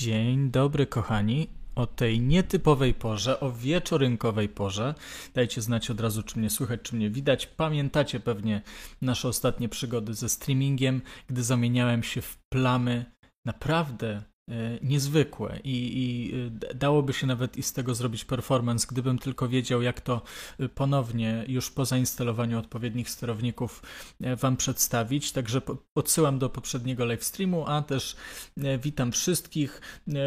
Dzień dobry, kochani. O tej nietypowej porze, o wieczorynkowej porze. Dajcie znać od razu, czy mnie słychać, czy mnie widać. Pamiętacie pewnie nasze ostatnie przygody ze streamingiem, gdy zamieniałem się w plamy naprawdę niezwykłe i, i, e, dałoby się nawet i z tego zrobić performance, gdybym tylko wiedział, jak to e, ponownie już po zainstalowaniu odpowiednich sterowników Wam przedstawić. Także odsyłam do poprzedniego live streamu, a też witam wszystkich.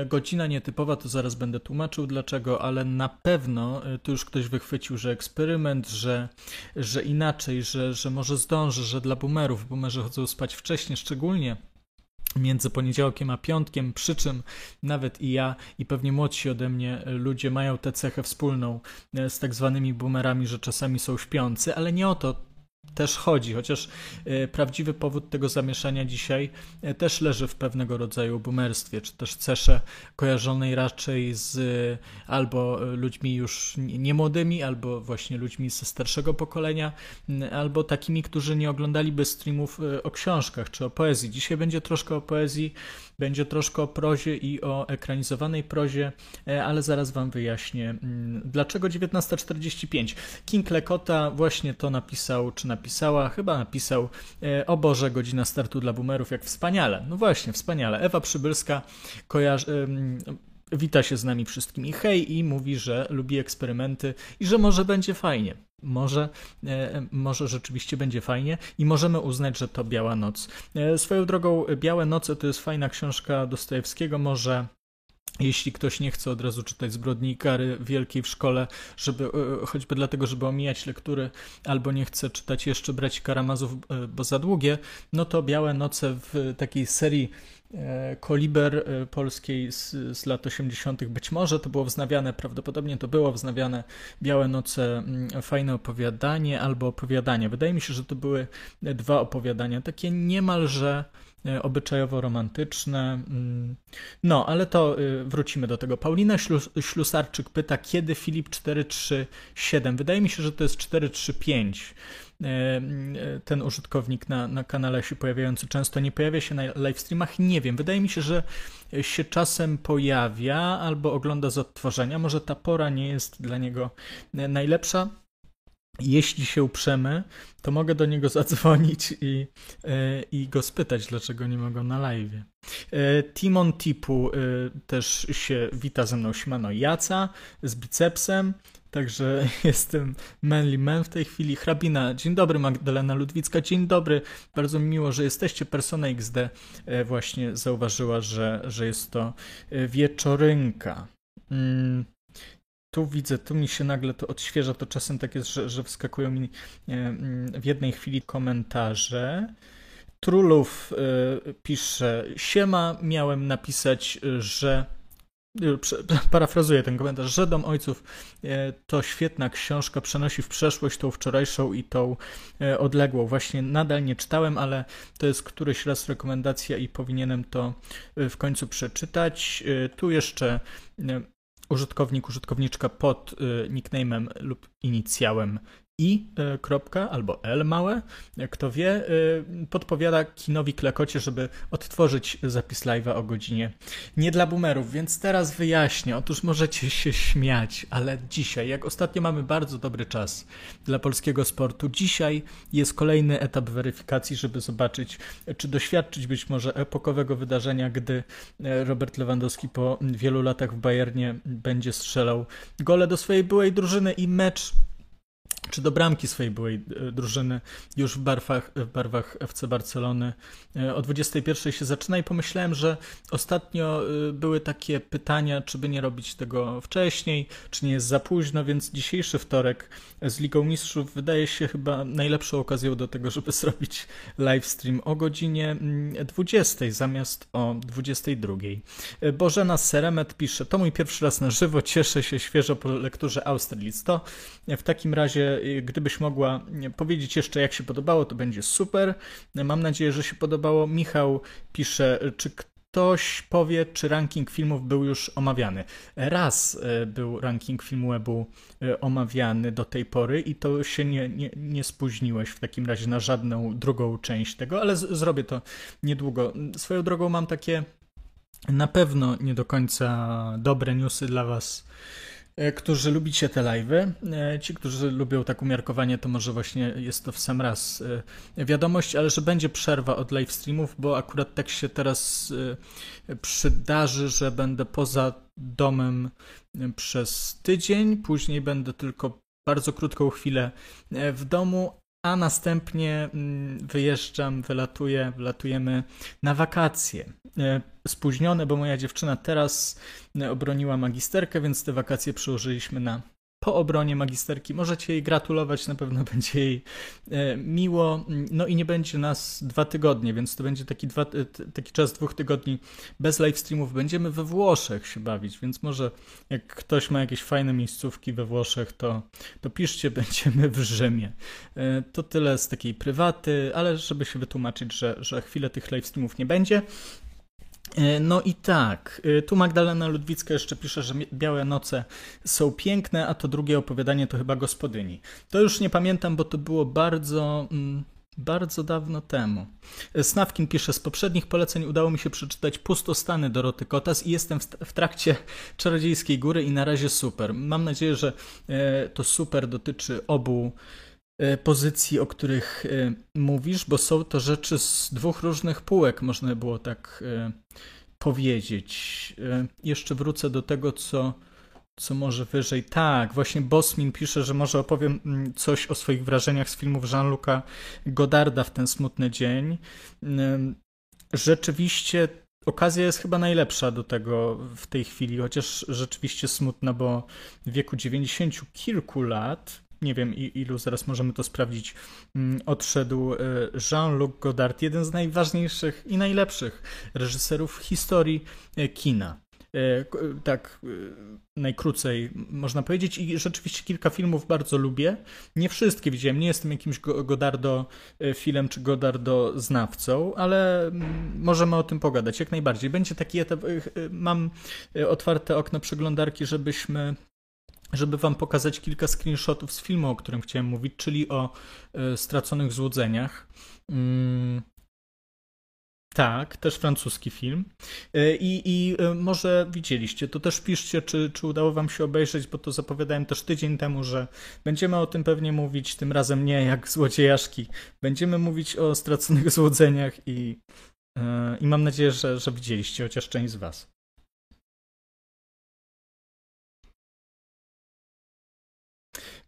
Godzina nietypowa, to zaraz będę tłumaczył dlaczego, ale na pewno tu już ktoś wychwycił, że eksperyment, że, że inaczej, że, że może zdąży, że dla boomerów, boomerzy chodzą spać wcześniej, szczególnie między poniedziałkiem a piątkiem, przy czym nawet i ja i pewnie młodsi ode mnie ludzie mają tę cechę wspólną e, z tak zwanymi boomerami, że czasami są śpiący, ale nie o to też chodzi, chociaż e, prawdziwy powód tego zamieszania dzisiaj e, też leży w pewnego rodzaju boomerstwie, czy też cesze kojarzonej raczej z e, albo ludźmi już niemłodymi, albo właśnie ludźmi ze starszego pokolenia, albo takimi, którzy nie oglądaliby streamów o książkach czy o poezji. Dzisiaj będzie troszkę o poezji, będzie troszkę o prozie i o ekranizowanej prozie, ale zaraz Wam wyjaśnię, dlaczego 1945. King Lekota właśnie to napisał, czy napisał napisała, chyba napisał e, o Boże, godzina startu dla boomerów, jak wspaniale. No właśnie, wspaniale. Ewa Przybylska kojarzy, wita się z nami wszystkimi hej i mówi, że lubi eksperymenty i że może będzie fajnie. Może, e, może rzeczywiście będzie fajnie i możemy uznać, że to Biała Noc. E, swoją drogą, Białe Noce to jest fajna książka Dostojewskiego, może jeśli ktoś nie chce od razu czytać Zbrodni i Kary Wielkiej w szkole, żeby, e, choćby dlatego, żeby omijać lektury, albo nie chce czytać jeszcze Braci Karamazów, e, bo za długie, no to Białe Noce w takiej serii e, Koliber polskiej z, z lat 80. Być może to było wznawiane, prawdopodobnie to było wznawiane Białe Noce, mm, fajne opowiadanie albo opowiadanie. Wydaje mi się, że to były dwa opowiadania, takie niemalże obyczajowo-romantyczne. Mm. No, ale to y, wrócimy do tego. Paulina Ślusarczyk pyta, kiedy Filip 437? Wydaje mi się, że to jest 435 e, e, ten użytkownik na, na kanale się pojawiający często nie pojawia się na live streamach. Nie wiem, wydaje mi się, że się czasem pojawia albo ogląda z odtworzenia. Może ta pora nie jest dla niego najlepsza. Jeśli się uprzemy, to mogę do niego zadzwonić i, e, i go spytać, dlaczego nie mogą na live. E, Timon Tipu e, też się wita ze mną, Simano Jaca z bicepsem, także jestem manly man w tej chwili. Hrabina, dzień dobry Magdalena Ludwicka, dzień dobry, bardzo mi miło, że jesteście. Persona XD właśnie zauważyła, że, że jest to wieczorynka. Mm tu widzę, tu mi się nagle to odświeża, to czasem tak jest, że, że wskakują mi e, mm, w jednej chwili komentarze. Trulów e, pisze, siema, miałem napisać, że e, parafrazuję ten komentarz, że Dom Ojców to świetna książka, przenosi w przeszłość tą wczorajszą i tą odległą. Właśnie nadal nie czytałem, ale to jest któryś raz rekomendacja i powinienem to w końcu przeczytać. Tu jeszcze użytkownik, użytkowniczka pod y, nicknamem lub inicjałem i e, kropka albo L małe, kto wie, e, podpowiada kinowi Klekocie, żeby odtworzyć zapis live'a o godzinie nie dla boomerów, więc teraz wyjaśnię. Otóż możecie się śmiać, ale dzisiaj, jak ostatnio mamy bardzo dobry czas dla polskiego sportu, dzisiaj jest kolejny etap weryfikacji, żeby zobaczyć, czy doświadczyć być może epokowego wydarzenia, gdy e, Robert Lewandowski po wielu latach w Bayernie będzie strzelał gole do swojej byłej drużyny i mecz czy do bramki swojej byłej e, drużyny już w barwach, w barwach FC Barcelony. E, o 21 się zaczyna i pomyślałem, że ostatnio e, były takie pytania, czy by nie robić tego wcześniej, czy nie jest za późno, więc dzisiejszy wtorek z Ligą Mistrzów wydaje się chyba najlepszą okazją do tego, żeby zrobić live stream o godzinie 20 mm, zamiast o 22. Bożena Seremet pisze, to mój pierwszy raz na żywo, cieszę się świeżo po lekturze Austerlitz. To w takim razie gdybyś mogła powiedzieć jeszcze, jak się podobało, to będzie super. Mam nadzieję, że się podobało. Michał pisze, czy ktoś powie, czy ranking filmów był już omawiany. Raz e, był ranking filmu webu e, omawiany do tej pory i to się nie, nie, nie spóźniłeś w takim razie na żadną drugą część tego, ale z, zrobię to niedługo. Swoją drogą mam takie na pewno nie do końca dobre newsy dla Was, którzy lubicie te live'y. E, ci, którzy lubią tak umiarkowanie, to może właśnie jest to w sam raz e, wiadomość, ale że będzie przerwa od live streamów, bo akurat tak się teraz przydarzy, że będę poza domem przez tydzień, później będę tylko bardzo krótką chwilę w domu, a następnie mm, wyjeżdżam, wylatuję, wylatujemy na wakacje. E, spóźnione, bo moja dziewczyna teraz e, obroniła magisterkę, więc te wakacje przełożyliśmy na po obronie magisterki. Możecie jej gratulować, na pewno będzie jej e, miło. No i nie będzie nas dwa tygodnie, więc to będzie taki, dwa, taki czas dwóch tygodni bez live streamów. Będziemy we Włoszech się bawić, więc może jak ktoś ma jakieś fajne miejscówki we Włoszech, to, to piszcie, będziemy w Rzymie. E, to tyle z takiej prywaty, ale żeby się wytłumaczyć, że, że chwilę tych live streamów nie będzie. E, no i tak, e, tu Magdalena Ludwicka jeszcze pisze, że Białe Noce są piękne, a to drugie opowiadanie to chyba Gospodyni. To już nie pamiętam, bo to było bardzo, mm, bardzo dawno temu. E, Snawkin pisze, z poprzednich poleceń udało mi się przeczytać Pustostany Doroty Kotas i jestem w trakcie Czarodziejskiej Góry i na razie super. Mam nadzieję, że to super dotyczy obu pozycji, o których e, mówisz, bo są to rzeczy z dwóch różnych półek, można było tak e, powiedzieć. Jeszcze wrócę do tego, co, co może wyżej. Tak, właśnie Bosmin pisze, że może opowiem mm, coś o swoich wrażeniach z filmów Jean-Luc'a Godarda w ten smutny dzień. Rzeczywiście okazja jest chyba najlepsza do tego w tej chwili, chociaż rzeczywiście smutna, bo w wieku 90 kilku lat nie wiem ilu, zaraz możemy to sprawdzić, mm, odszedł e, Jean-Luc Godard, jeden z najważniejszych i najlepszych reżyserów historii e, kina. E, tak najkrócej można powiedzieć i rzeczywiście kilka filmów bardzo lubię. Nie wszystkie widziałem, nie jestem jakimś Godardo filmem czy Godardo znawcą, ale mm, możemy o tym pogadać jak najbardziej. Będzie taki etap, mam otwarte okno przeglądarki, żebyśmy żeby Wam pokazać kilka screenshotów z filmu, o którym chciałem mówić, czyli o y, straconych złudzeniach. Mm, tak, też francuski film. E, I, I, e, może widzieliście, to też piszcie, czy, czy udało Wam się obejrzeć, bo to zapowiadałem też tydzień temu, że będziemy o tym pewnie mówić, tym razem nie jak złodziejaszki. Będziemy mówić o straconych złudzeniach i, i mam nadzieję, że, że widzieliście, chociaż część z Was.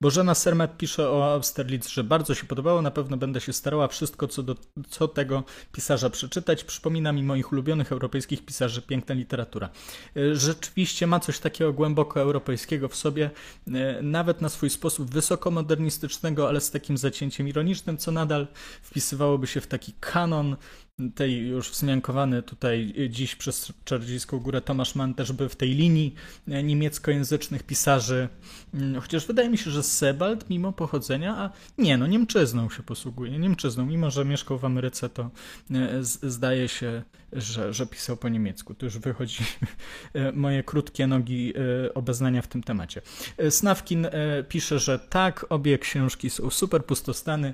Bożena Sermet pisze o Austerlitz, że bardzo się podobało, na pewno będę się starała wszystko co do co tego pisarza przeczytać. Przypomina mi moich ulubionych europejskich pisarzy piękna literatura. E, rzeczywiście ma coś takiego głęboko europejskiego w sobie, e, nawet na swój sposób wysokomodernistycznego, ale z takim zacięciem ironicznym, co nadal wpisywałoby się w taki kanon tej już wzmiankowany tutaj dziś przez Czardziejską Górę Tomasz Mann był w tej linii niemieckojęzycznych pisarzy, mm, chociaż wydaje mi się, że Sebald mimo pochodzenia, a nie, no Niemczyzną się posługuje, Niemczyzną, mimo że mieszkał w Ameryce, to e, zdaje się, że, że pisał po niemiecku. Tu już wychodzi e, moje krótkie nogi e, obeznania w tym temacie. Snawkin pisze, że tak, obie książki są super pustostany,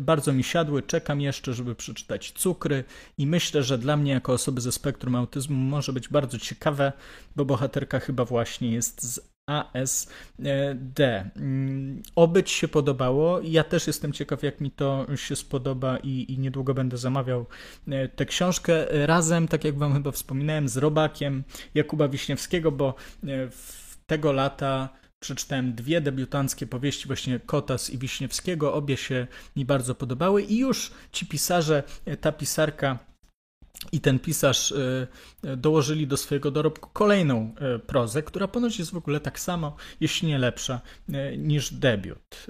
bardzo mi siadły, czekam jeszcze, żeby przeczytać cukry i myślę, że dla mnie jako osoby ze spektrum autyzmu może być bardzo ciekawe, bo bohaterka chyba właśnie jest z ASD. Mm, obyć się podobało. Ja też jestem ciekaw, jak mi to się spodoba i, i niedługo będę zamawiał e, tę książkę razem, tak jak Wam chyba wspominałem, z robakiem Jakuba Wiśniewskiego, bo e, tego lata Przeczytałem dwie debiutanckie powieści właśnie Kotas i Wiśniewskiego. Obie się mi bardzo podobały i już ci pisarze, ta pisarka i ten pisarz e, dołożyli do swojego dorobku kolejną e, prozę, która ponoć jest w ogóle tak samo, jeśli nie lepsza, e, niż debiut.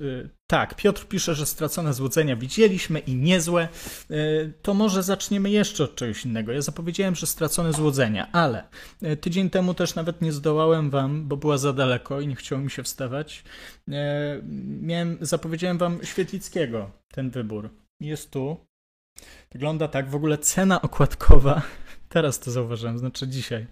Tak, Piotr pisze, że stracone złudzenia widzieliśmy i niezłe. To może zaczniemy jeszcze od czegoś innego. Ja zapowiedziałem, że stracone złudzenia, ale tydzień temu też nawet nie zdołałem wam, bo była za daleko i nie chciało mi się wstawać. Miałem, zapowiedziałem wam Świetlickiego ten wybór. Jest tu. Wygląda tak, w ogóle cena okładkowa teraz to zauważyłem, znaczy dzisiaj.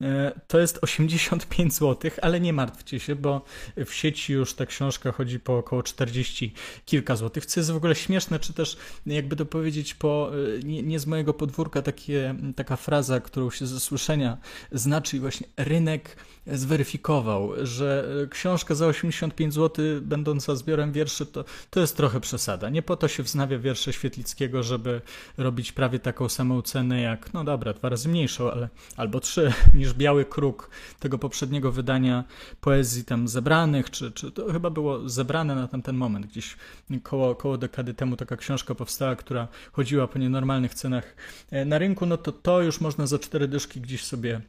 E, to jest 85 zł, ale nie martwcie się, bo w sieci już ta książka chodzi po około 40 kilka złotych, co jest w ogóle śmieszne, czy też jakby to powiedzieć po, e, nie, nie z mojego podwórka takie, taka fraza, którą się ze słyszenia znaczy właśnie rynek zweryfikował, że książka za 85 zł będąca zbiorem wierszy to, to jest trochę przesada. Nie po to się wznawia wiersze Świetlickiego, żeby robić prawie taką samą cenę jak, no dobra, razy mniejszą, ale albo trzy niż Biały Kruk tego poprzedniego wydania poezji tam zebranych, czy, czy to chyba było zebrane na tamten moment, gdzieś koło, koło dekady temu taka książka powstała, która chodziła po nienormalnych cenach e, na rynku, no to to już można za cztery dyszki gdzieś sobie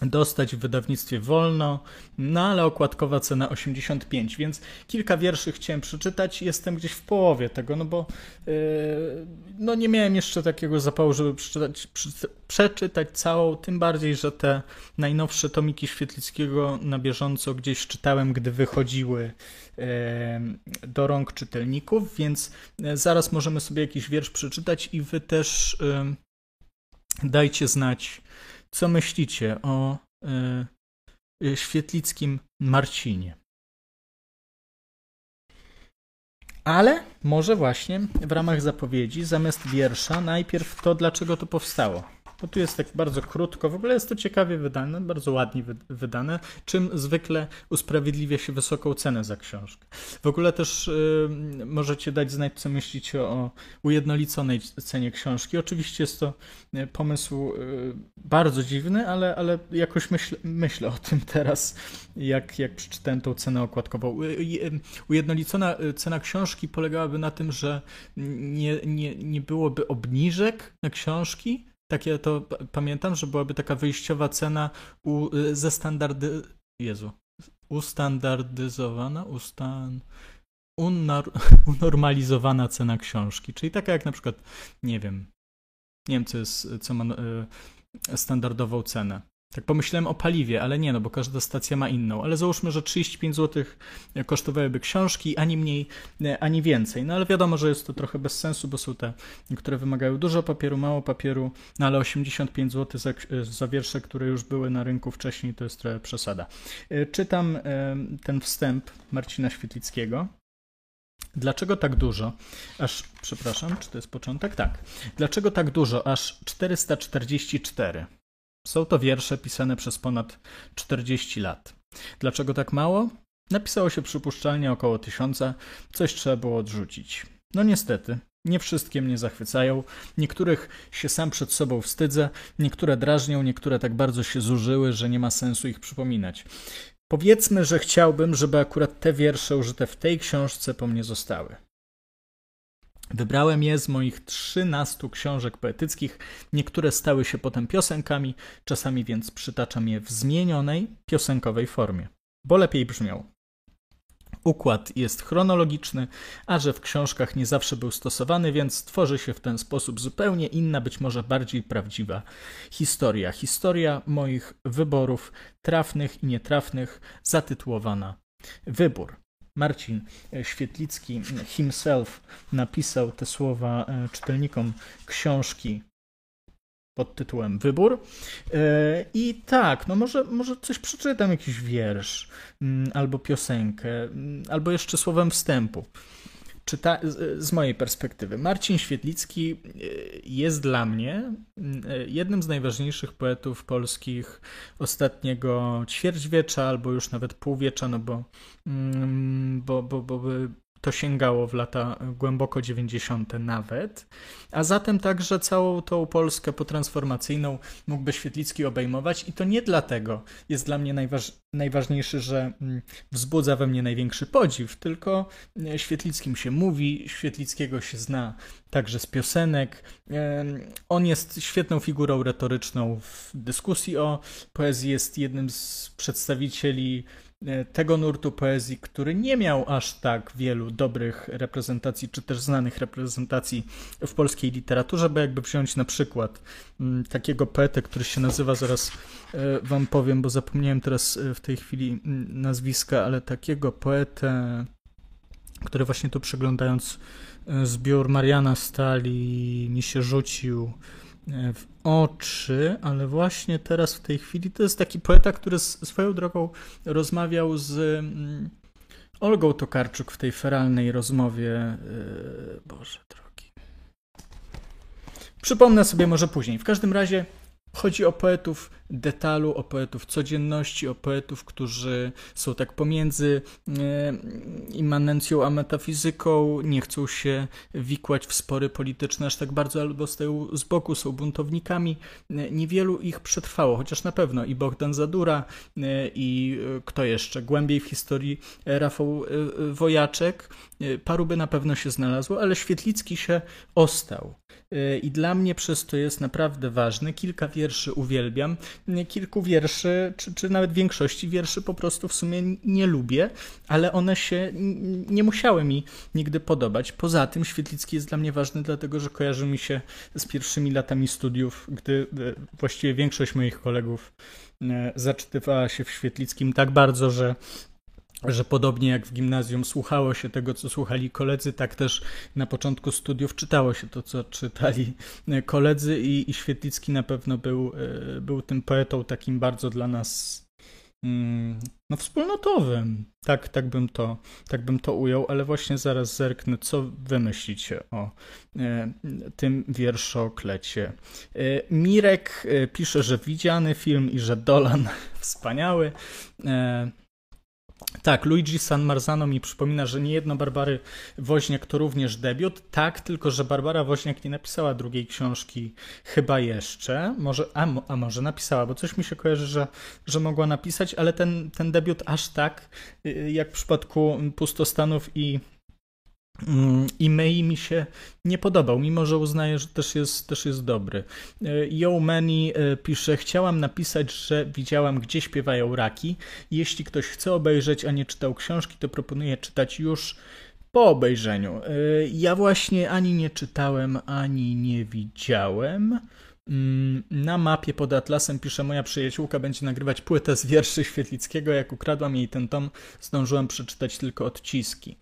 dostać w wydawnictwie wolno, no ale okładkowa cena 85, więc kilka wierszy chciałem przeczytać, jestem gdzieś w połowie tego, no bo yy, no nie miałem jeszcze takiego zapału, żeby przeczytać, przeczytać całą, tym bardziej, że te najnowsze tomiki Świetlickiego na bieżąco gdzieś czytałem, gdy wychodziły yy, do rąk czytelników, więc yy, zaraz możemy sobie jakiś wiersz przeczytać i wy też yy, dajcie znać, co myślicie o y, świetlickim Marcinie? Ale może właśnie w ramach zapowiedzi, zamiast wiersza, najpierw to, dlaczego to powstało bo tu jest tak bardzo krótko. W ogóle jest to ciekawie wydane, bardzo ładnie wydane, czym zwykle usprawiedliwia się wysoką cenę za książkę. W ogóle też y, możecie dać znać, co myślicie o ujednoliconej cenie książki. Oczywiście jest to y, pomysł y, bardzo dziwny, ale, ale jakoś myśl, myślę o tym teraz, jak, jak przeczytałem tą cenę okładkową. Ujednolicona cena książki polegałaby na tym, że nie, nie, nie byłoby obniżek na książki, takie to pamiętam, że byłaby taka wyjściowa cena u, y, ze standardy... Jezu. Ustandardyzowana? Ustan... Unar... Unormalizowana cena książki. Czyli taka jak na przykład, nie wiem, nie wiem co jest, co ma y, standardową cenę. Tak pomyślałem o paliwie, ale nie, no bo każda stacja ma inną. Ale załóżmy, że 35 zł kosztowałyby książki, ani mniej, ani więcej. No ale wiadomo, że jest to trochę bez sensu, bo są te, które wymagają dużo papieru, mało papieru, no ale 85 zł za, za wiersze, które już były na rynku wcześniej, to jest trochę przesada. E, czytam e, ten wstęp Marcina Świetlickiego. Dlaczego tak dużo? Aż, przepraszam, czy to jest początek? Tak. Dlaczego tak dużo? Aż 444. Są to wiersze pisane przez ponad 40 lat. Dlaczego tak mało? Napisało się przypuszczalnie około tysiąca, coś trzeba było odrzucić. No niestety, nie wszystkie mnie zachwycają, niektórych się sam przed sobą wstydzę, niektóre drażnią, niektóre tak bardzo się zużyły, że nie ma sensu ich przypominać. Powiedzmy, że chciałbym, żeby akurat te wiersze użyte w tej książce po mnie zostały. Wybrałem je z moich 13 książek poetyckich. Niektóre stały się potem piosenkami, czasami więc przytaczam je w zmienionej, piosenkowej formie, bo lepiej brzmią. Układ jest chronologiczny, a że w książkach nie zawsze był stosowany, więc tworzy się w ten sposób zupełnie inna, być może bardziej prawdziwa historia. Historia moich wyborów trafnych i nietrafnych, zatytułowana Wybór. Marcin Świetlicki himself napisał te słowa e, czytelnikom książki pod tytułem Wybór. E, I tak, no może, może coś przeczytam, jakiś wiersz, mm, albo piosenkę, mm, albo jeszcze słowem wstępu czyta, z mojej perspektywy, Marcin Świetlicki e, jest dla mnie e, jednym z najważniejszych poetów polskich ostatniego ćwierćwiecza albo już nawet półwiecza, no bo, mm, bo, bo, bo to sięgało w lata głęboko 90. nawet, a zatem także całą tą Polskę potransformacyjną mógłby Świetlicki obejmować i to nie dlatego jest dla mnie najważ, najważniejszy, że mm, wzbudza we mnie największy podziw, tylko e, Świetlickim się mówi, Świetlickiego się zna także z piosenek. On jest świetną figurą retoryczną w dyskusji o poezji, jest jednym z przedstawicieli tego nurtu poezji, który nie miał aż tak wielu dobrych reprezentacji, czy też znanych reprezentacji w polskiej literaturze, bo jakby wziąć na przykład mm, takiego poetę, który się nazywa, zaraz e, wam powiem, bo zapomniałem teraz e, w tej chwili mm, nazwiska, ale takiego poetę, który właśnie tu przeglądając zbiór Mariana Stali mi się rzucił, e, w oczy, ale właśnie teraz w tej chwili to jest taki poeta, który swoją drogą rozmawiał z mm, Olgą Tokarczuk w tej feralnej rozmowie. E, Boże drogi. Przypomnę sobie może później. W każdym razie chodzi o poetów detalu, o poetów codzienności, o poetów, którzy są tak pomiędzy e, immanencją a metafizyką, nie chcą się wikłać w spory polityczne aż tak bardzo, albo stoją z boku, są buntownikami. E, niewielu ich przetrwało, chociaż na pewno i Bogdan Zadura, e, i kto jeszcze, głębiej w historii Rafał Wojaczek, paru by na pewno się znalazło, ale Świetlicki się ostał. I dla mnie przez to jest naprawdę ważne. Kilka wierszy uwielbiam kilku wierszy, czy, czy nawet większości wierszy po prostu w sumie nie lubię, ale one się nie musiały mi nigdy podobać. Poza tym Świetlicki jest dla mnie ważny, dlatego że kojarzy mi się z pierwszymi latami studiów, gdy e, właściwie większość moich kolegów e, zaczytywała się w Świetlickim tak bardzo, że że podobnie jak w gimnazjum słuchało się tego, co słuchali koledzy, tak też na początku studiów czytało się to, co czytali e, koledzy i, i Świetlicki na pewno był, e, był tym poetą takim bardzo dla nas mm, no, wspólnotowym. Tak, tak, bym to, tak bym to ujął, ale właśnie zaraz zerknę, co wy myślicie o e, tym wierszoklecie. E, Mirek e, pisze, że widziany film i że Dolan wspaniały. E, tak, Luigi San Marzano mi przypomina, że niejedno Barbary Woźniak to również debiut. Tak, tylko że Barbara Woźniak nie napisała drugiej książki chyba jeszcze. Może, a, a może napisała, bo coś mi się kojarzy, że, że mogła napisać, ale ten, ten debiut aż tak, y, jak w przypadku Pustostanów i I Mei mi się nie podobał, mimo że uznaję, że też jest, też jest dobry. E, Yo Many e, pisze, chciałam napisać, że widziałam, gdzie śpiewają raki. Jeśli ktoś chce obejrzeć, a nie czytał książki, to proponuję czytać już po obejrzeniu. E, ja właśnie ani nie czytałem, ani nie widziałem. Mm, na mapie pod Atlasem pisze moja przyjaciółka będzie nagrywać płytę z wierszy Świetlickiego. Jak ukradłam jej ten tom, zdążyłam przeczytać tylko odciski.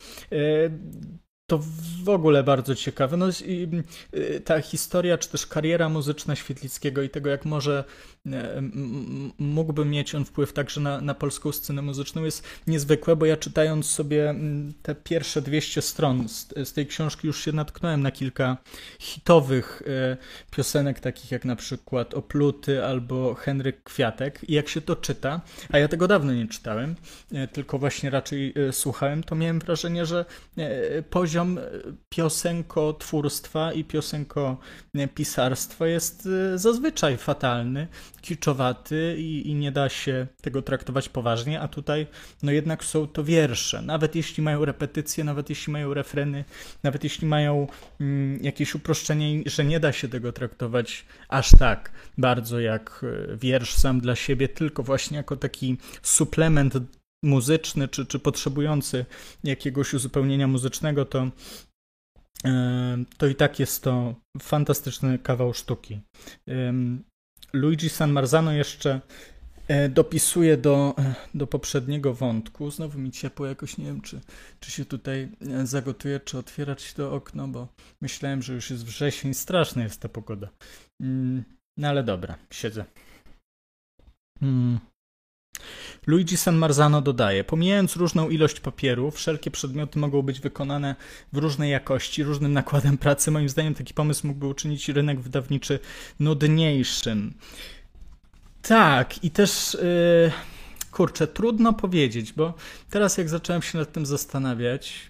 To w ogóle bardzo ciekawe. No, y, ta historia, czy też kariera muzyczna Świetlickiego i tego, jak może e, mógłby mieć on wpływ także na, na polską scenę muzyczną, jest niezwykłe, bo ja czytając sobie te pierwsze 200 stron z, z tej książki już się natknąłem na kilka hitowych e, piosenek, takich jak na przykład Opluty albo Henryk Kwiatek. I jak się to czyta, a ja tego dawno nie czytałem, e, tylko właśnie raczej słuchałem, to miałem wrażenie, że poziom poziom e, piosenkotwórstwa i piosenkopisarstwa jest e, zazwyczaj fatalny, kiczowaty i, i, nie da się tego traktować poważnie, a tutaj no jednak są to wiersze. Nawet jeśli mają repetycje, nawet jeśli mają refreny, nawet jeśli mają mm, jakieś uproszczenie, że nie da się tego traktować aż tak bardzo jak e, wiersz sam dla siebie, tylko właśnie jako taki suplement muzyczny, czy, czy potrzebujący jakiegoś uzupełnienia muzycznego, to, e, to i tak jest to fantastyczny kawał sztuki. Luigi San Marzano jeszcze e, dopisuje do, e, do poprzedniego wątku. Znowu mi ciepło jakoś, nie wiem, czy, czy się tutaj zagotuje, czy otwierać to okno, bo myślałem, że już jest wrzesień. Straszna jest ta pogoda. Mm, no ale dobra, siedzę. Mm. Luigi San Marzano dodaje, pomijając różną ilość papieru, wszelkie przedmioty mogą być wykonane w różnej jakości, różnym nakładem pracy. Moim zdaniem taki pomysł mógłby uczynić rynek wydawniczy nudniejszym. Tak, i też yy, kurczę, trudno powiedzieć, bo teraz jak zacząłem się nad tym zastanawiać,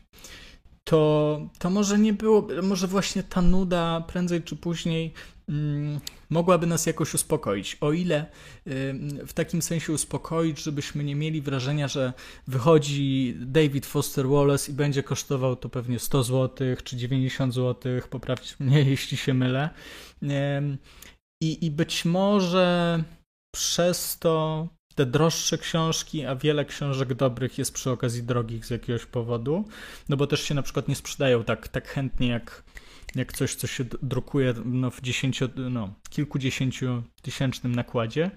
to, to może nie było, może właśnie ta nuda prędzej czy później mm, mogłaby nas jakoś uspokoić. O ile w takim sensie uspokoić, żebyśmy nie mieli wrażenia, że wychodzi David Foster Wallace i będzie kosztował to pewnie 100 zł czy 90 zł, poprawcie mnie, jeśli się mylę. I, i być może przez to te droższe książki, a wiele książek dobrych jest przy okazji drogich z jakiegoś powodu, no bo też się na przykład nie sprzedają tak, tak chętnie jak, jak coś, co się drukuje no, w dziesięcio, no, kilkudziesięciu tysięcznym nakładzie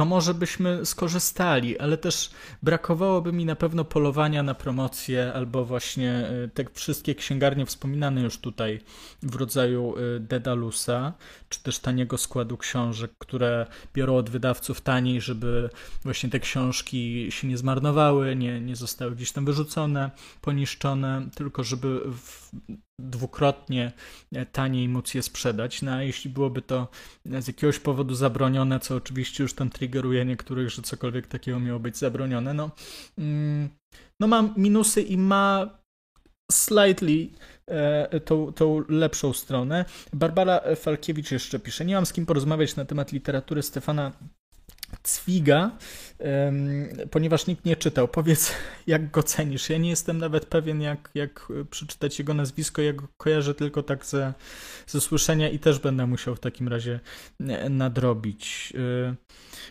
to może byśmy skorzystali, ale też brakowałoby mi na pewno polowania na promocję albo właśnie te wszystkie księgarnie wspominane już tutaj w rodzaju Dedalusa, czy też taniego składu książek, które biorą od wydawców taniej, żeby właśnie te książki się nie zmarnowały, nie, nie zostały gdzieś tam wyrzucone, poniszczone, tylko żeby dwukrotnie taniej móc je sprzedać. No a jeśli byłoby to z jakiegoś powodu zabronione, co oczywiście już tam triggeruje niektórych, że cokolwiek takiego miało być zabronione, no, mm, no ma minusy i ma slightly e, tą, tą lepszą stronę. Barbara Falkiewicz jeszcze pisze, nie mam z kim porozmawiać na temat literatury Stefana Cwiga, ponieważ nikt nie czytał. Powiedz, jak go cenisz. Ja nie jestem nawet pewien, jak, jak przeczytać jego nazwisko. Ja go kojarzę tylko tak ze, ze słyszenia i też będę musiał w takim razie e, nadrobić. E,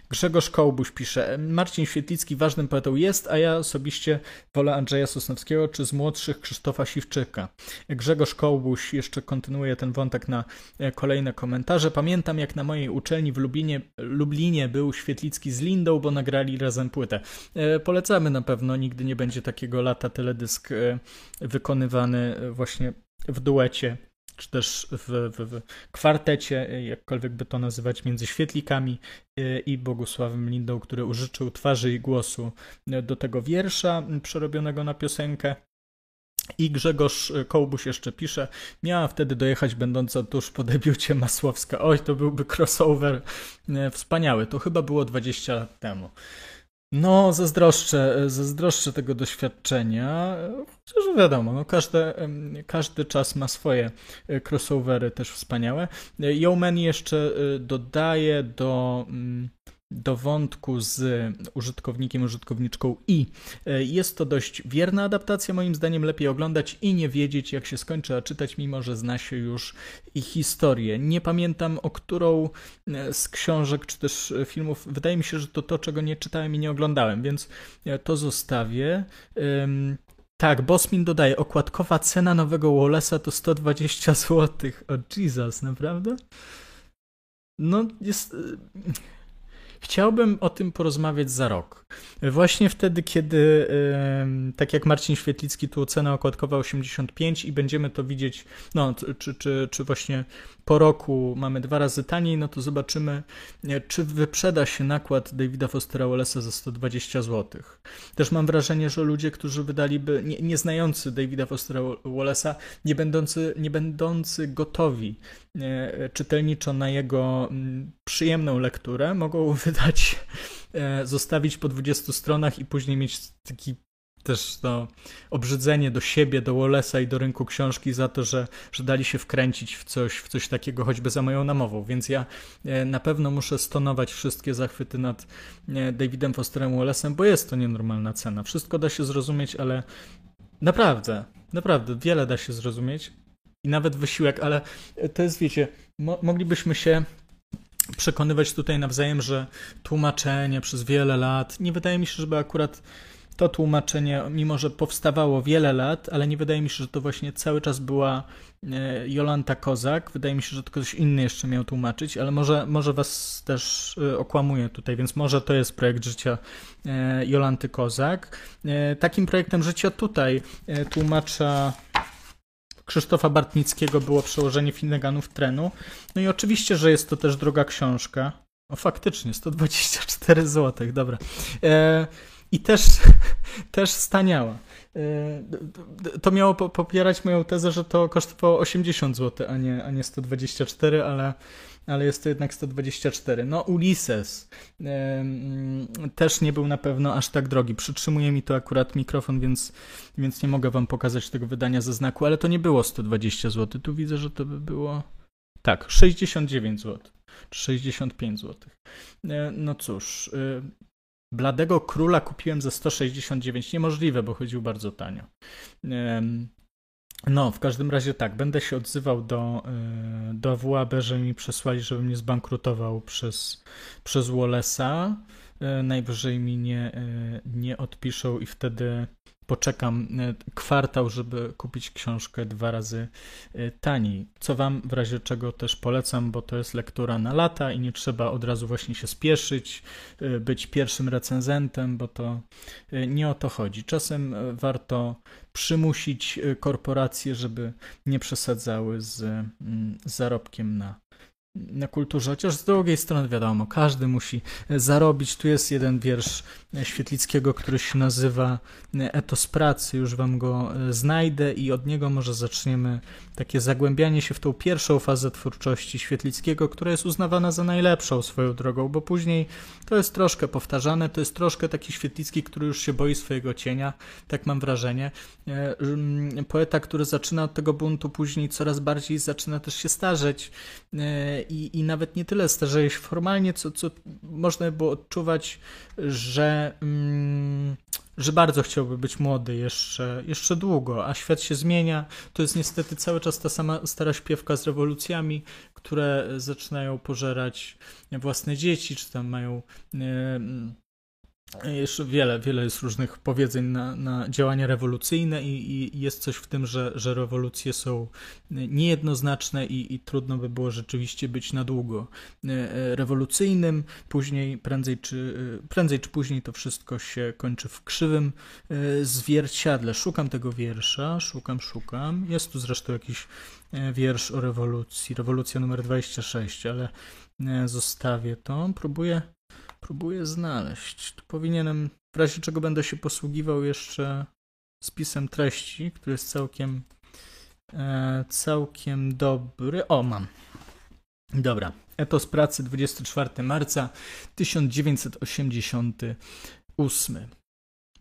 Grzegorz Kołbuś pisze, Marcin Świetlicki ważnym poetą jest, a ja osobiście wolę Andrzeja Sosnowskiego czy z młodszych Krzysztofa Siwczyka. Grzegorz Kołbuś jeszcze kontynuuje ten wątek na e, kolejne komentarze. Pamiętam jak na mojej uczelni w Lublinie, Lublinie był Świetlicki z Lindą, bo nagrali razem płytę. E, polecamy na pewno, nigdy nie będzie takiego lata teledysk e, wykonywany właśnie w duecie czy też w, w, w, kwartecie, jakkolwiek by to nazywać, między świetlikami e, i Bogusławem Lindą, który użyczył twarzy i głosu do tego wiersza przerobionego na piosenkę. I Grzegorz Kołbuś jeszcze pisze, miała wtedy dojechać będąca tuż po debiucie Masłowska. Oj, to byłby crossover wspaniały. To chyba było 20 lat temu. No, zazdroszczę, zazdroszczę tego doświadczenia. Chociaż wiadomo, no każdy, każdy czas ma swoje e, crossovery też wspaniałe. Yeoman jeszcze dodaje do mm, do wątku z użytkownikiem, użytkowniczką i. E, jest to dość wierna adaptacja, moim zdaniem lepiej oglądać i nie wiedzieć jak się skończy, a czytać mimo, że zna się już ich historię. Nie pamiętam o którą e, z książek czy też filmów, wydaje mi się, że to to, czego nie czytałem i nie oglądałem, więc e, to zostawię. Tak, Bosmin dodaje, okładkowa cena nowego Wallace'a to 120 zł. O Jesus, naprawdę? No, jest... Chciałbym o tym porozmawiać za rok. Właśnie wtedy, kiedy, tak jak Marcin Świetlicki, tu cena okładkowa 85 i będziemy to widzieć, no, czy, czy, czy właśnie po roku mamy dwa razy taniej, no to zobaczymy, czy wyprzeda się nakład Davida Fostera Wallace'a za 120 zł. Też mam wrażenie, że ludzie, którzy wydaliby, nie, nie znający Davida Fostera Wallace'a, nie będący, nie będący gotowi czytelniczo na jego mm, przyjemną lekturę, mogą wydać, e, zostawić po 20 stronach i później mieć taki też no, obrzydzenie do siebie, do Wallace'a i do rynku książki za to, że, że dali się wkręcić w coś, w coś takiego, choćby za moją namową. Więc ja e, na pewno muszę stonować wszystkie zachwyty nad e, Davidem Fosterem Wallace'em, bo jest to nienormalna cena. Wszystko da się zrozumieć, ale naprawdę, naprawdę wiele da się zrozumieć i nawet wysiłek, ale to jest, wiecie, mo moglibyśmy się przekonywać tutaj nawzajem, że tłumaczenie przez wiele lat, nie wydaje mi się, żeby akurat to tłumaczenie, mimo że powstawało wiele lat, ale nie wydaje mi się, że to właśnie cały czas była e, Jolanta Kozak. Wydaje mi się, że to ktoś inny jeszcze miał tłumaczyć, ale może, może was też e, okłamuję tutaj, więc może to jest projekt życia e, Jolanty Kozak. Takim projektem życia tutaj tłumacza Krzysztofa Bartnickiego było przełożenie Finneganów Trenu. No i oczywiście, że jest to też droga książka. O faktycznie, 124 zł, dobra. E, I też, też staniała. E, to miało popierać moją tezę, że to kosztowało 80 zł, a nie, a nie 124, ale ale jest to jednak 124. No, Ulises też nie był na pewno aż tak drogi. Przytrzymuje mi to akurat mikrofon, więc, więc nie mogę wam pokazać tego wydania ze znaku, ale to nie było 120 zł. Tu widzę, że to by było. Tak, 69 zł. Czy 65 zł. E, no cóż. Y, Bladego Króla kupiłem za 169. Niemożliwe, bo chodził bardzo tanio. No, w każdym razie tak, będę się odzywał do, y, do WAB, że mi przesłali, żebym nie zbankrutował przez, przez Wallace'a. Najwyżej mi nie, nie odpiszą i wtedy poczekam e, kwartał, żeby kupić książkę dwa razy e, taniej. Co Wam w razie czego też polecam, bo to jest lektura na lata i nie trzeba od razu właśnie się spieszyć, e, być pierwszym recenzentem, bo to nie o to chodzi. Czasem warto przymusić korporacje, żeby nie przesadzały z mm, zarobkiem na kulturze, chociaż z drugiej strony wiadomo, każdy musi zarobić. Tu jest jeden wiersz Świetlickiego, który się nazywa Etos pracy, już wam go e, znajdę i od niego może zaczniemy takie zagłębianie się w tą pierwszą fazę twórczości Świetlickiego, która jest uznawana za najlepszą swoją drogą, bo później to jest troszkę powtarzane, to jest troszkę taki Świetlicki, który już się boi swojego cienia, tak mam wrażenie. E, poeta, który zaczyna od tego buntu, później coraz bardziej zaczyna też się starzeć e, i, i nawet nie tyle starzeje się formalnie, co, co można było odczuwać, że, mm, że bardzo chciałby być młody jeszcze, jeszcze długo, a świat się zmienia. To jest niestety cały czas ta sama stara śpiewka z rewolucjami, które zaczynają pożerać własne dzieci, czy tam mają. Yy, jeszcze wiele, wiele jest różnych powiedzeń na, na działania rewolucyjne i, i, jest coś w tym, że, że rewolucje są niejednoznaczne i, i trudno by było rzeczywiście być na długo e, e, rewolucyjnym. Później, prędzej czy, e, prędzej czy później to wszystko się kończy w krzywym zwierciadle. Szukam tego wiersza, szukam, szukam. Jest tu zresztą jakiś wiersz o rewolucji, rewolucja numer 26, ale zostawię to. Próbuję Próbuję znaleźć. Tu powinienem, w razie czego będę się posługiwał jeszcze spisem treści, który jest całkiem e, całkiem dobry. O, mam. Dobra. Etos pracy 24 marca 1988.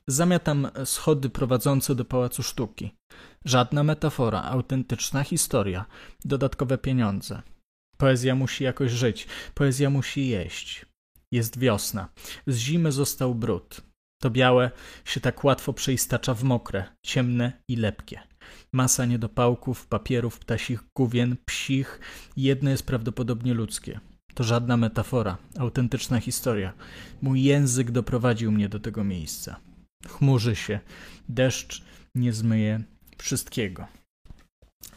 Zamiatam schody prowadzące do Pałacu Sztuki. Żadna metafora, autentyczna historia, dodatkowe pieniądze. Poezja musi jakoś żyć, poezja musi jeść. Jest wiosna. Z zimy został brud. To białe się tak łatwo przeistacza w mokre, ciemne i lepkie. Masa niedopałków, papierów, ptasich główien, psich jedno jest prawdopodobnie ludzkie. To żadna metafora, autentyczna historia. Mój język doprowadził mnie do tego miejsca. Chmurzy się, deszcz nie zmyje wszystkiego.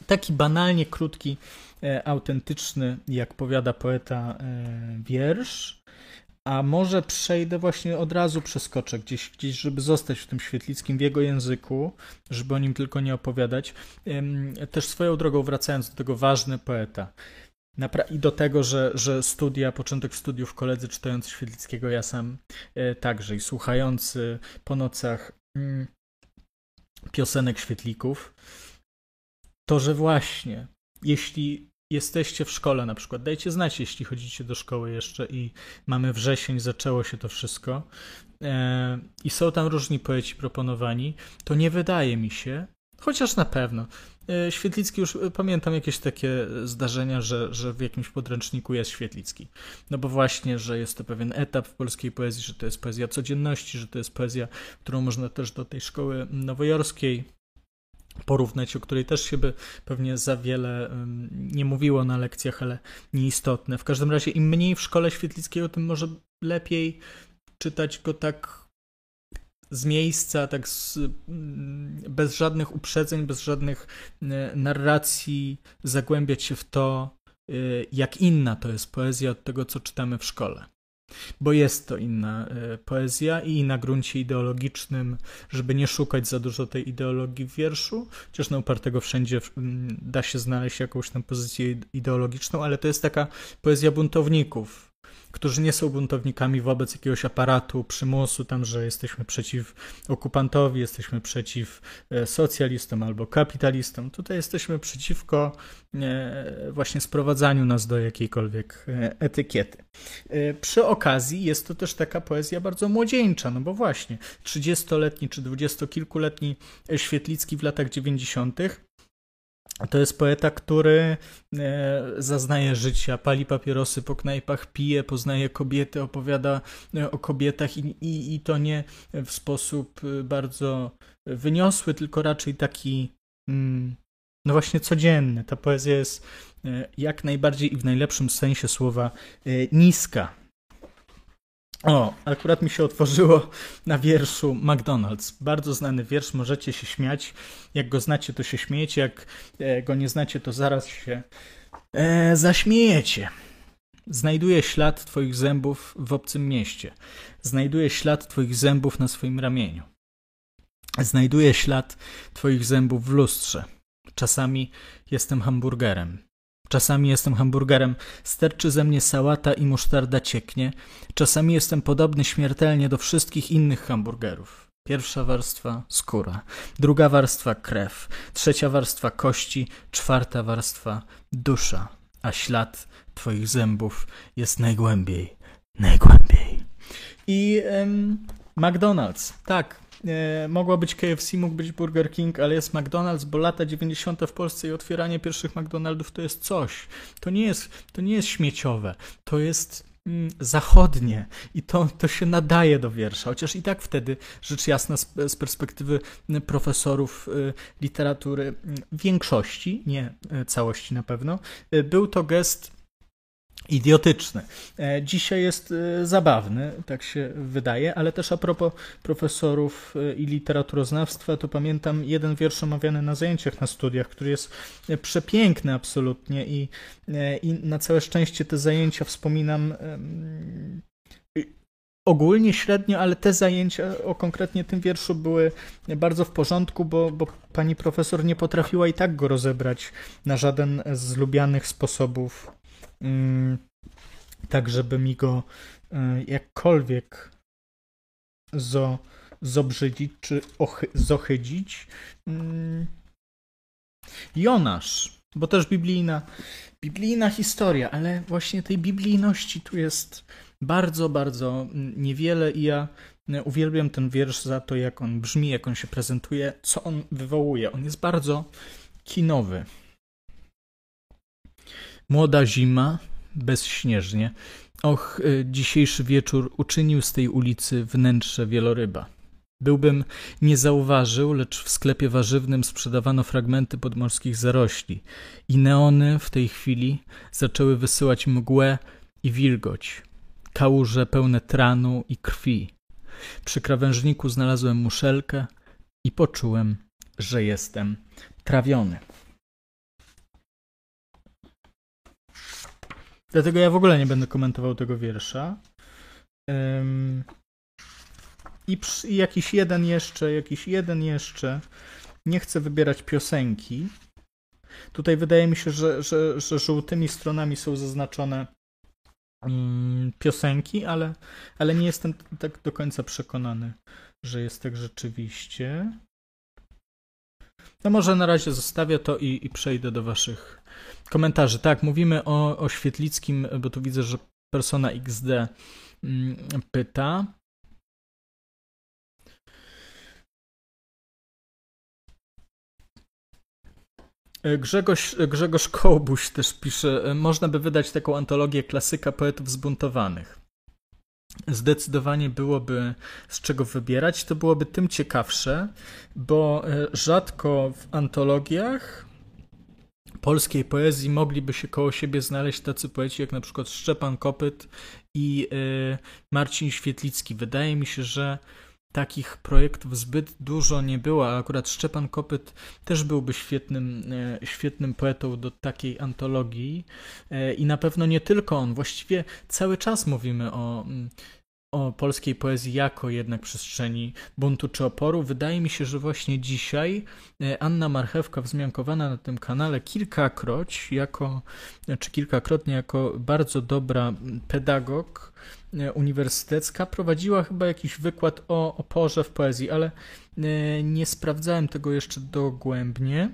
Taki banalnie krótki, e, autentyczny, jak powiada poeta, e, wiersz, a może przejdę właśnie od razu, przeskoczę gdzieś, gdzieś, żeby zostać w tym świetlickim, w jego języku, żeby o nim tylko nie opowiadać. Też swoją drogą wracając do tego ważny poeta. I do tego, że, że studia, początek studiów koledzy czytający Świetlickiego, ja sam e, także i słuchający po nocach mm, piosenek Świetlików, to że właśnie, jeśli jesteście w szkole na przykład, dajcie znać, jeśli chodzicie do szkoły jeszcze i mamy wrzesień, zaczęło się to wszystko. E, i są tam różni poeci proponowani, to nie wydaje mi się, chociaż na pewno, e, Świetlicki już e, pamiętam jakieś takie zdarzenia, że, że w jakimś podręczniku jest Świetlicki. No bo właśnie, że jest to pewien etap w polskiej poezji, że to jest poezja codzienności, że to jest poezja, którą można też do tej szkoły nowojorskiej porównać, o której też się by pewnie za wiele nie mówiło na lekcjach, ale nieistotne. W każdym razie im mniej w szkole Świetlickiego, tym może lepiej czytać go tak z miejsca, tak z, mm, bez żadnych uprzedzeń, bez żadnych e, narracji, zagłębiać się w to, e, jak inna to jest poezja od tego, co czytamy w szkole bo jest to inna e, poezja i na gruncie ideologicznym, żeby nie szukać za dużo tej ideologii w wierszu, chociaż na upartego wszędzie da się znaleźć jakąś tam pozycję ideologiczną, ale to jest taka poezja buntowników, którzy nie są buntownikami wobec jakiegoś aparatu, przymusu, tam, że jesteśmy przeciw okupantowi, jesteśmy przeciw e, socjalistom albo kapitalistom. Tutaj jesteśmy przeciwko e, właśnie sprowadzaniu nas do jakiejkolwiek e, etykiety. Przy okazji jest to też taka poezja bardzo młodzieńcza, no bo właśnie 30-letni czy dwudziestokilkuletni Świetlicki w latach 90 to jest poeta, który e, zaznaje życia, pali papierosy po knajpach, pije, poznaje kobiety, opowiada e, o kobietach i, i, i to nie w sposób e, bardzo wyniosły, tylko raczej taki, mm, no właśnie codzienny. Ta poezja jest jak najbardziej i w najlepszym sensie słowa niska. O, akurat mi się otworzyło na wierszu McDonald's. Bardzo znany wiersz, możecie się śmiać. Jak go znacie, to się śmiejecie. Jak e, go nie znacie, to zaraz się e, zaśmiejecie. Znajduję ślad Twoich zębów w obcym mieście. Znajduję ślad Twoich zębów na swoim ramieniu. Znajduję ślad Twoich zębów w lustrze. Czasami jestem hamburgerem. Czasami jestem hamburgerem, sterczy ze mnie sałata i musztarda cieknie. Czasami jestem podobny śmiertelnie do wszystkich innych hamburgerów. Pierwsza warstwa skóra, druga warstwa krew, trzecia warstwa kości, czwarta warstwa dusza, a ślad Twoich zębów jest najgłębiej, najgłębiej. I McDonald's, tak, e, mogła być KFC, mógł być Burger King, ale jest McDonald's, bo lata 90. w Polsce i otwieranie pierwszych McDonaldów to jest coś. To nie jest, to nie jest śmieciowe, to jest mm, zachodnie i to, to się nadaje do wiersza, chociaż i tak wtedy, rzecz jasna, z, perspektywy profesorów y, literatury, y, większości, nie y, całości na pewno, y, był to gest idiotyczny. E, dzisiaj jest e, zabawny, tak się wydaje, ale też a propos profesorów e, i literaturoznawstwa, to pamiętam jeden wiersz omawiany na zajęciach na studiach, który jest przepiękny absolutnie i, i na całe szczęście te zajęcia wspominam ogólnie średnio, ale te zajęcia o konkretnie tym wierszu były bardzo w porządku, bo, bo pani profesor nie potrafiła i tak go rozebrać na żaden z lubianych sposobów tak żeby mi go e, jakkolwiek zo, zobrzydzić czy ochy, zohydzić. Mm, Jonasz, bo też biblijna, biblijna historia, ale właśnie tej biblijności tu jest bardzo, bardzo niewiele i ja uwielbiam ten wiersz za to, jak on brzmi, jak on się prezentuje, co on wywołuje. On jest bardzo kinowy. Młoda zima, bezśnieżnie. Och, y, dzisiejszy wieczór uczynił z tej ulicy wnętrze wieloryba. Byłbym nie zauważył, lecz w sklepie warzywnym sprzedawano fragmenty podmorskich zarośli i neony w tej chwili zaczęły wysyłać mgłę i wilgoć, kałuże pełne tranu i krwi. Przy krawężniku znalazłem muszelkę i poczułem, że jestem trawiony. Dlatego ja w ogóle nie będę komentował tego wiersza. Um, i, I jakiś jeden jeszcze, jakiś jeden jeszcze. Nie chcę wybierać piosenki. Tutaj wydaje mi się, że, że, że żółtymi stronami są zaznaczone um, piosenki, ale, ale nie jestem tak do końca przekonany, że jest tak rzeczywiście. No może na razie zostawię to i, i przejdę do waszych komentarzy. Tak, mówimy o, o Świetlickim, bo tu widzę, że persona XD mm, pyta. Grzegorz, Grzegorz Kołbuś też pisze, można by wydać taką antologię klasyka poetów zbuntowanych. Zdecydowanie byłoby z czego wybierać. To byłoby tym ciekawsze, bo e, rzadko w antologiach polskiej poezji mogliby się koło siebie znaleźć tacy poeci jak na przykład Szczepan Kopyt i y, Marcin Świetlicki. Wydaje mi się, że takich projektów zbyt dużo nie było, a akurat Szczepan Kopyt też byłby świetnym, y, świetnym poetą do takiej antologii y, i na pewno nie tylko on. Właściwie cały czas mówimy o mm, o polskiej poezji jako jednak przestrzeni buntu czy oporu. Wydaje mi się, że właśnie dzisiaj e, Anna Marchewka, wzmiankowana na tym kanale kilkakroć, jako, czy kilkakrotnie jako bardzo dobra pedagog e, uniwersytecka, prowadziła chyba jakiś wykład o oporze w poezji, ale e, nie sprawdzałem tego jeszcze dogłębnie.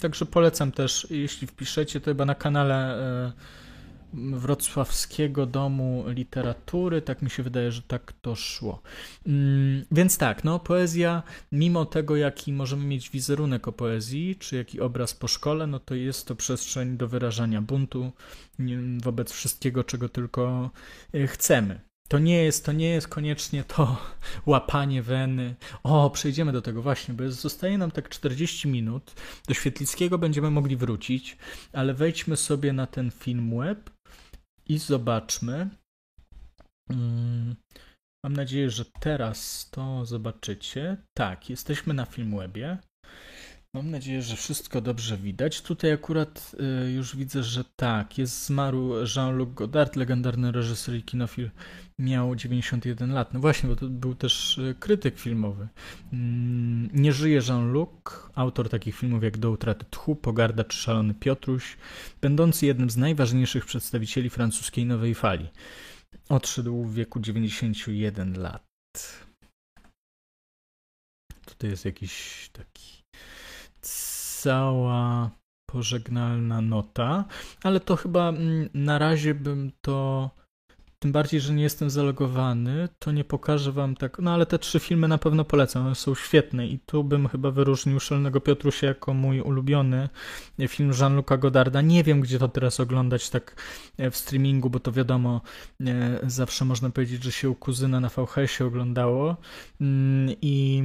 Także polecam też, jeśli wpiszecie, to chyba na kanale Wrocławskiego Domu Literatury. Tak mi się wydaje, że tak to szło. Mm, więc tak, no poezja, mimo tego, jaki możemy mieć wizerunek o poezji, czy jaki obraz po szkole, no to jest to przestrzeń do wyrażania buntu wobec wszystkiego, czego tylko e, chcemy. To nie jest, to nie jest koniecznie to łapanie weny. O, przejdziemy do tego właśnie, bo zostaje nam tak 40 minut. Do Świetlickiego będziemy mogli wrócić, ale wejdźmy sobie na ten film web i zobaczmy, Mm, mam nadzieję, że teraz to zobaczycie. Tak, jesteśmy na Filmwebie. Mam nadzieję, że wszystko dobrze widać. Tutaj akurat y, już widzę, że tak, jest zmarł Jean-Luc Godard, legendarny reżyser i kinofil. Miał 91 lat. No właśnie, bo to był też y, krytyk filmowy. Mm, nie żyje Jean-Luc, autor takich filmów jak Do utraty tchu, Pogarda czy Szalony Piotruś, będący jednym z najważniejszych przedstawicieli francuskiej nowej fali. Odszedł w wieku 91 lat. Tutaj jest jakiś taki cała pożegnalna nota, ale to chyba mm, na razie bym to. Tym bardziej, że nie jestem zalogowany, to nie pokażę wam tak. No ale te trzy filmy na pewno polecam, one są świetne i tu bym chyba wyróżnił Szelnego Piotrusia jako mój ulubiony film Jean-Luca Godarda. Nie wiem, gdzie to teraz oglądać tak e, w streamingu, bo to wiadomo, e, zawsze można powiedzieć, że się u kuzyna na VHS-ie oglądało mm, i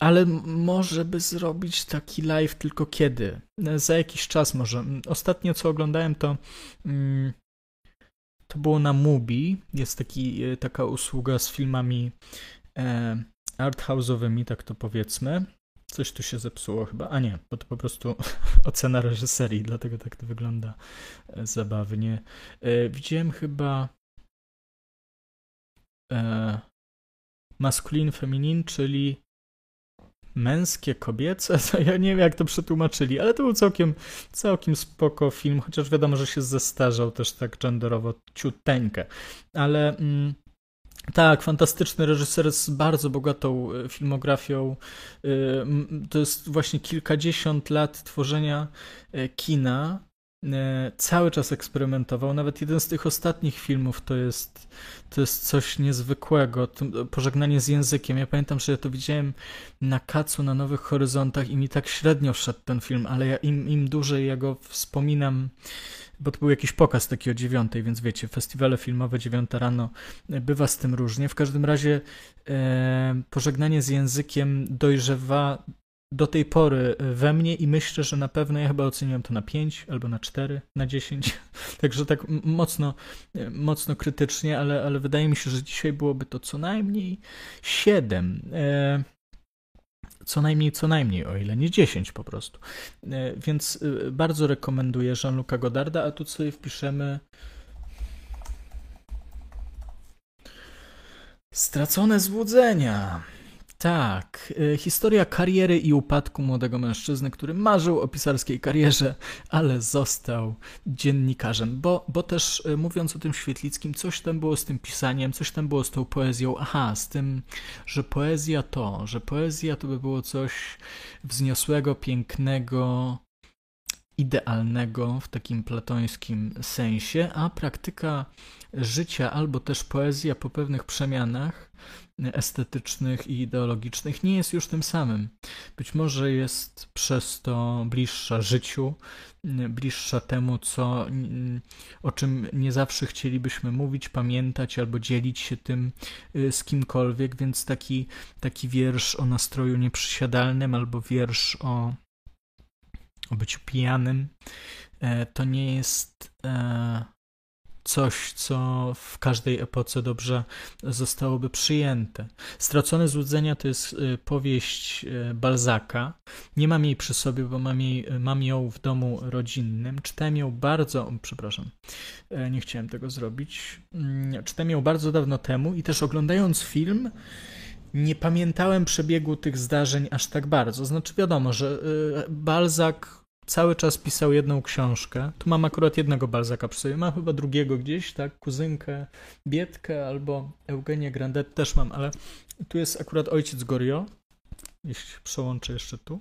ale może by zrobić taki live tylko kiedy? Za jakiś czas może. Ostatnio co oglądałem to mm, to było na Mubi. Jest taki, e, taka usługa z filmami e, arthouse'owymi, tak to powiedzmy. Coś tu się zepsuło chyba. A nie, bo to po prostu ocena reżyserii, dlatego tak to wygląda e, zabawnie. Widziałem chyba maskulin, feminin, czyli męskie, kobiece, to ja nie wiem jak to przetłumaczyli, ale to był całkiem, całkiem spoko film, chociaż wiadomo, że się zestarzał też tak genderowo ciuteńkę, ale... Mm, tak, fantastyczny reżyser z bardzo bogatą e, filmografią. E, to jest właśnie kilkadziesiąt lat tworzenia e, kina cały czas eksperymentował. Nawet jeden z tych ostatnich filmów to jest, to jest coś niezwykłego. To pożegnanie z językiem. Ja pamiętam, że ja to widziałem na kacu na Nowych Horyzontach i mi tak średnio wszedł ten film, ale ja im, im dłużej ja go wspominam, bo to był jakiś pokaz taki o dziewiątej, więc wiecie, festiwale filmowe dziewiąta rano, e, bywa z tym różnie. W każdym razie e, pożegnanie z językiem dojrzewa do tej pory we mnie i myślę, że na pewno ja chyba oceniłem to na 5 albo na 4, na 10. Także tak mocno, mocno krytycznie, ale, ale wydaje mi się, że dzisiaj byłoby to co najmniej 7. E, co najmniej, co najmniej, o ile nie 10 po prostu. E, więc e, bardzo rekomenduję Jean-Luca Godarda, a tu sobie wpiszemy Stracone złudzenia. Tak, y, historia kariery i upadku młodego mężczyzny, który marzył o pisarskiej karierze, ale został dziennikarzem, bo, bo też y, mówiąc o tym Świetlickim, coś tam było z tym pisaniem, coś tam było z tą poezją, aha, z tym, że poezja to, że poezja to by było coś wzniosłego, pięknego, idealnego w takim platońskim sensie, a praktyka życia albo też poezja po pewnych przemianach estetycznych i ideologicznych nie jest już tym samym. Być może jest przez to bliższa życiu, bliższa temu, co, o czym nie zawsze chcielibyśmy mówić, pamiętać albo dzielić się tym y, z kimkolwiek, więc taki, taki wiersz o nastroju nieprzysiadalnym albo wiersz o, o byciu pijanym e, to nie jest e, coś, co w każdej epoce dobrze zostałoby przyjęte. Stracone złudzenia to jest y, powieść y, Balzaka. Nie mam jej przy sobie, bo mam, jej, mam ją w domu rodzinnym. Czytałem ją bardzo, przepraszam, e, nie chciałem tego zrobić. Mm, czytałem ją bardzo dawno temu i też oglądając film, nie pamiętałem przebiegu tych zdarzeń aż tak bardzo. Znaczy, wiadomo, że y, Balzak cały czas pisał jedną książkę. Tu mam akurat jednego Balzaka przy sobie. Mam chyba drugiego gdzieś, tak? Kuzynkę Bietkę albo Eugenię Grandet też mam, ale tu jest akurat Ojciec Gorio. Jeśli przełączę jeszcze tu.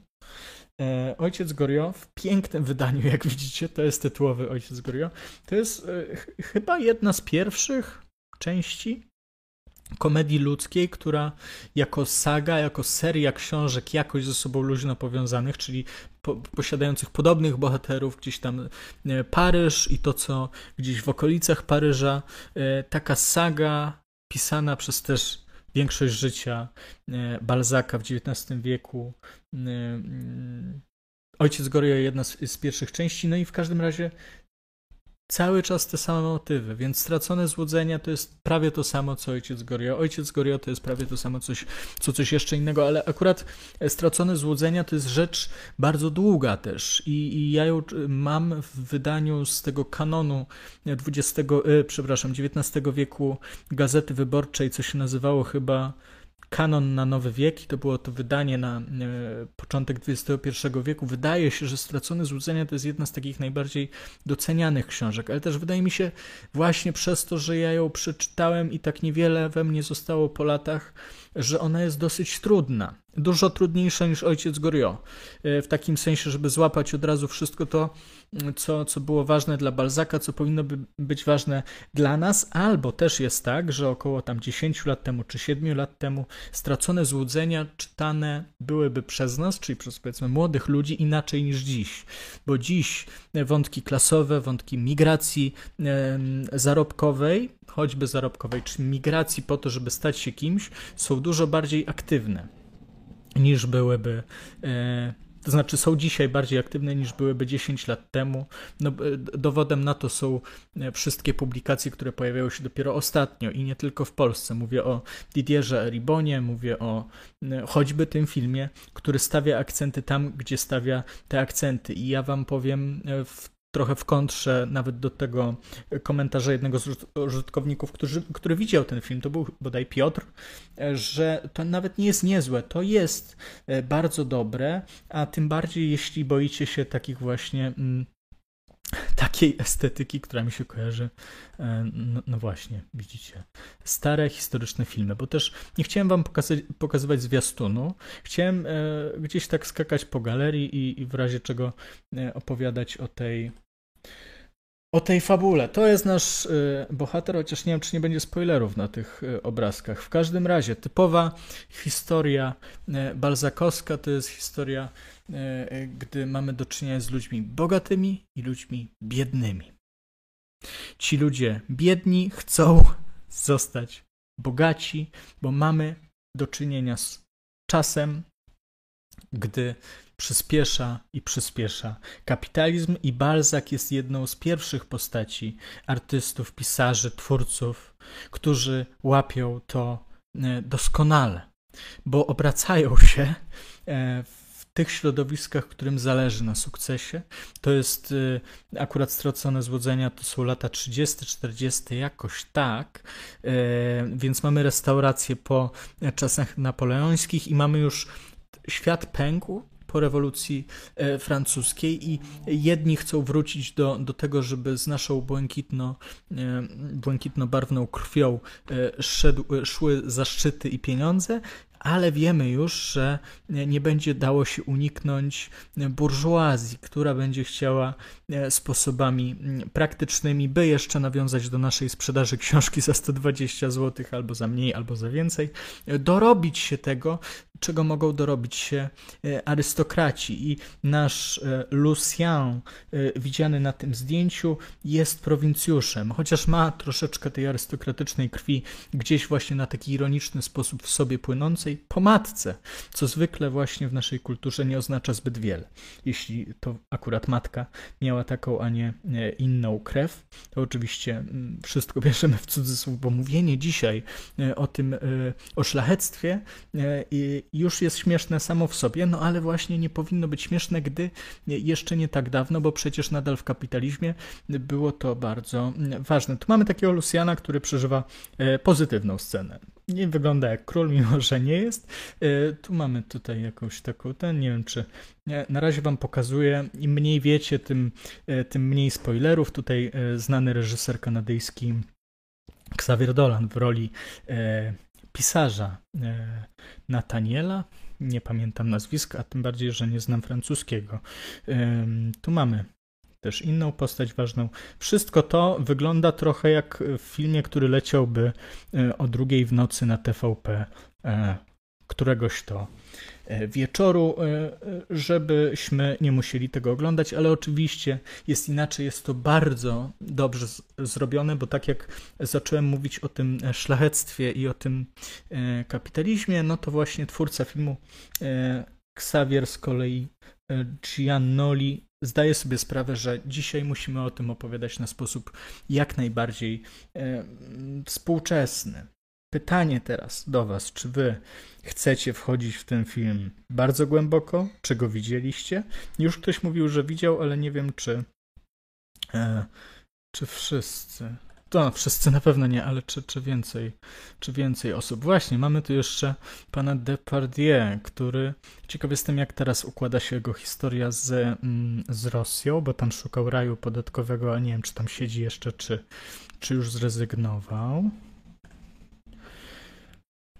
E, Ojciec Gorio w pięknym wydaniu, jak widzicie, to jest tytułowy Ojciec Gorio. To jest e, chyba jedna z pierwszych części komedii ludzkiej, która jako saga, jako seria książek jakoś ze sobą luźno powiązanych, czyli po, posiadających podobnych bohaterów, gdzieś tam e, Paryż i to, co gdzieś w okolicach Paryża, e, taka saga pisana przez też większość życia e, Balzaka w XIX wieku. Ojciec Gorio jedna z, z pierwszych części, no i w każdym razie cały czas te same motywy, więc stracone złudzenia to jest prawie to samo, co Ojciec Gorio. Ojciec Gorio to jest prawie to samo, coś, co coś jeszcze innego, ale akurat stracone złudzenia to jest rzecz bardzo długa też i, i ja ją mam w wydaniu z tego kanonu XX, y, przepraszam, XIX wieku Gazety Wyborczej, co się nazywało chyba kanon na nowy wiek i to było to wydanie na e, początek XXI wieku. Wydaje się, że Stracone Złudzenia to jest jedna z takich najbardziej docenianych książek, ale też wydaje mi się właśnie przez to, że ja ją przeczytałem i tak niewiele we mnie zostało po latach, że ona jest dosyć trudna. Dużo trudniejsza niż Ojciec Goriot. E, w takim sensie, żeby złapać od razu wszystko to, co, co było ważne dla Balzaka, co powinno by być ważne dla nas, albo też jest tak, że około tam 10 lat temu czy 7 lat temu stracone złudzenia czytane byłyby przez nas, czyli przez powiedzmy młodych ludzi inaczej niż dziś. Bo dziś wątki klasowe, wątki migracji e, zarobkowej, choćby zarobkowej, czy migracji po to, żeby stać się kimś, są dużo bardziej aktywne niż byłyby e, to znaczy są dzisiaj bardziej aktywne niż byłyby 10 lat temu. No, e, dowodem na to są e, wszystkie publikacje, które pojawiają się dopiero ostatnio i nie tylko w Polsce. Mówię o Didierze Ribonie, mówię o choćby tym filmie, który stawia akcenty tam, gdzie stawia te akcenty. I ja wam powiem w trochę w kontrze nawet do tego komentarza jednego z użytkowników, który, który widział ten film, to był bodaj Piotr, że to nawet nie jest niezłe, to jest e, bardzo dobre, a tym bardziej jeśli boicie się takich właśnie mm, takiej estetyki, która mi się kojarzy, e, no, no, właśnie, widzicie, stare historyczne filmy, bo też nie chciałem wam pokazać, pokazywać zwiastunu, chciałem e, gdzieś tak skakać po galerii i, i w razie czego e, opowiadać o tej o tej fabule. To jest nasz y, bohater, chociaż nie wiem, czy nie będzie spoilerów na tych y, obrazkach. W każdym razie, typowa historia y, balzakowska to jest historia, gdy mamy do czynienia z ludźmi bogatymi i ludźmi biednymi. Ci ludzie biedni chcą zostać bogaci, bo mamy do czynienia z czasem, gdy przyspiesza i przyspiesza. Kapitalizm i Balzac jest jedną z pierwszych postaci artystów, pisarzy, twórców, którzy łapią to e, doskonale, bo obracają się e, w tych środowiskach, którym zależy na sukcesie. To jest e, akurat stracone złudzenia, to są lata 30, 40, jakoś tak. Więc mamy restaurację po czasach napoleońskich i mamy już świat pękł, po rewolucji e, francuskiej i jedni chcą wrócić do, do tego, żeby z naszą błękitno, e, błękitno-barwną krwią e, szedł, szły zaszczyty i pieniądze, ale wiemy już, że nie będzie dało się uniknąć burżuazji, która będzie chciała sposobami praktycznymi, by jeszcze nawiązać do naszej sprzedaży książki za 120 zł albo za mniej, albo za więcej, dorobić się tego, czego mogą dorobić się e, arystokraci. I nasz e, Lucien, e, widziany na tym zdjęciu, jest prowincjuszem, chociaż ma troszeczkę tej arystokratycznej krwi gdzieś właśnie na taki ironiczny sposób w sobie płynącej, po matce, co zwykle właśnie w naszej kulturze nie oznacza zbyt wiele. Jeśli to akurat matka miała taką, a nie inną krew, to oczywiście mm, wszystko bierzemy w cudzysłów, bo mówienie dzisiaj o tym, o szlachectwie już jest śmieszne samo w sobie, no ale właśnie nie powinno być śmieszne, gdy jeszcze nie tak dawno, bo przecież nadal w kapitalizmie było to bardzo ważne. Tu mamy takiego Luciana, który przeżywa e, pozytywną scenę. Nie wygląda jak król, mimo że nie jest. E, tu mamy tutaj jakąś taką, ten, nie wiem czy na razie wam pokazuję. Im mniej wiecie, tym, e, tym mniej spoilerów. Tutaj znany reżyser kanadyjski Xavier Dolan w roli pisarza e, Nataniela. Nie pamiętam nazwiska, a tym bardziej, że nie znam francuskiego. Tu mamy też inną postać ważną. Wszystko to wygląda trochę jak w filmie, który leciałby e, o drugiej w nocy na TVP e, któregoś to E, wieczoru, żebyśmy nie musieli tego oglądać, ale oczywiście jest inaczej, jest to bardzo dobrze zrobione, bo tak jak zacząłem mówić o tym szlachectwie i o tym kapitalizmie, no to właśnie twórca filmu Xavier z kolei Giannoli zdaję sobie sprawę, że dzisiaj musimy o tym opowiadać na sposób jak najbardziej e, współczesny. Pytanie teraz do Was, czy Wy chcecie wchodzić w ten film bardzo głęboko? Czy go widzieliście? Już ktoś mówił, że widział, ale nie wiem, czy, e, czy wszyscy. To wszyscy na pewno nie, ale czy, czy, więcej, czy więcej osób? Właśnie, mamy tu jeszcze pana Depardieu, który ciekaw jestem, jak teraz układa się jego historia z, mm, z Rosją, bo tam szukał raju podatkowego, a nie wiem, czy tam siedzi jeszcze, czy, czy już zrezygnował.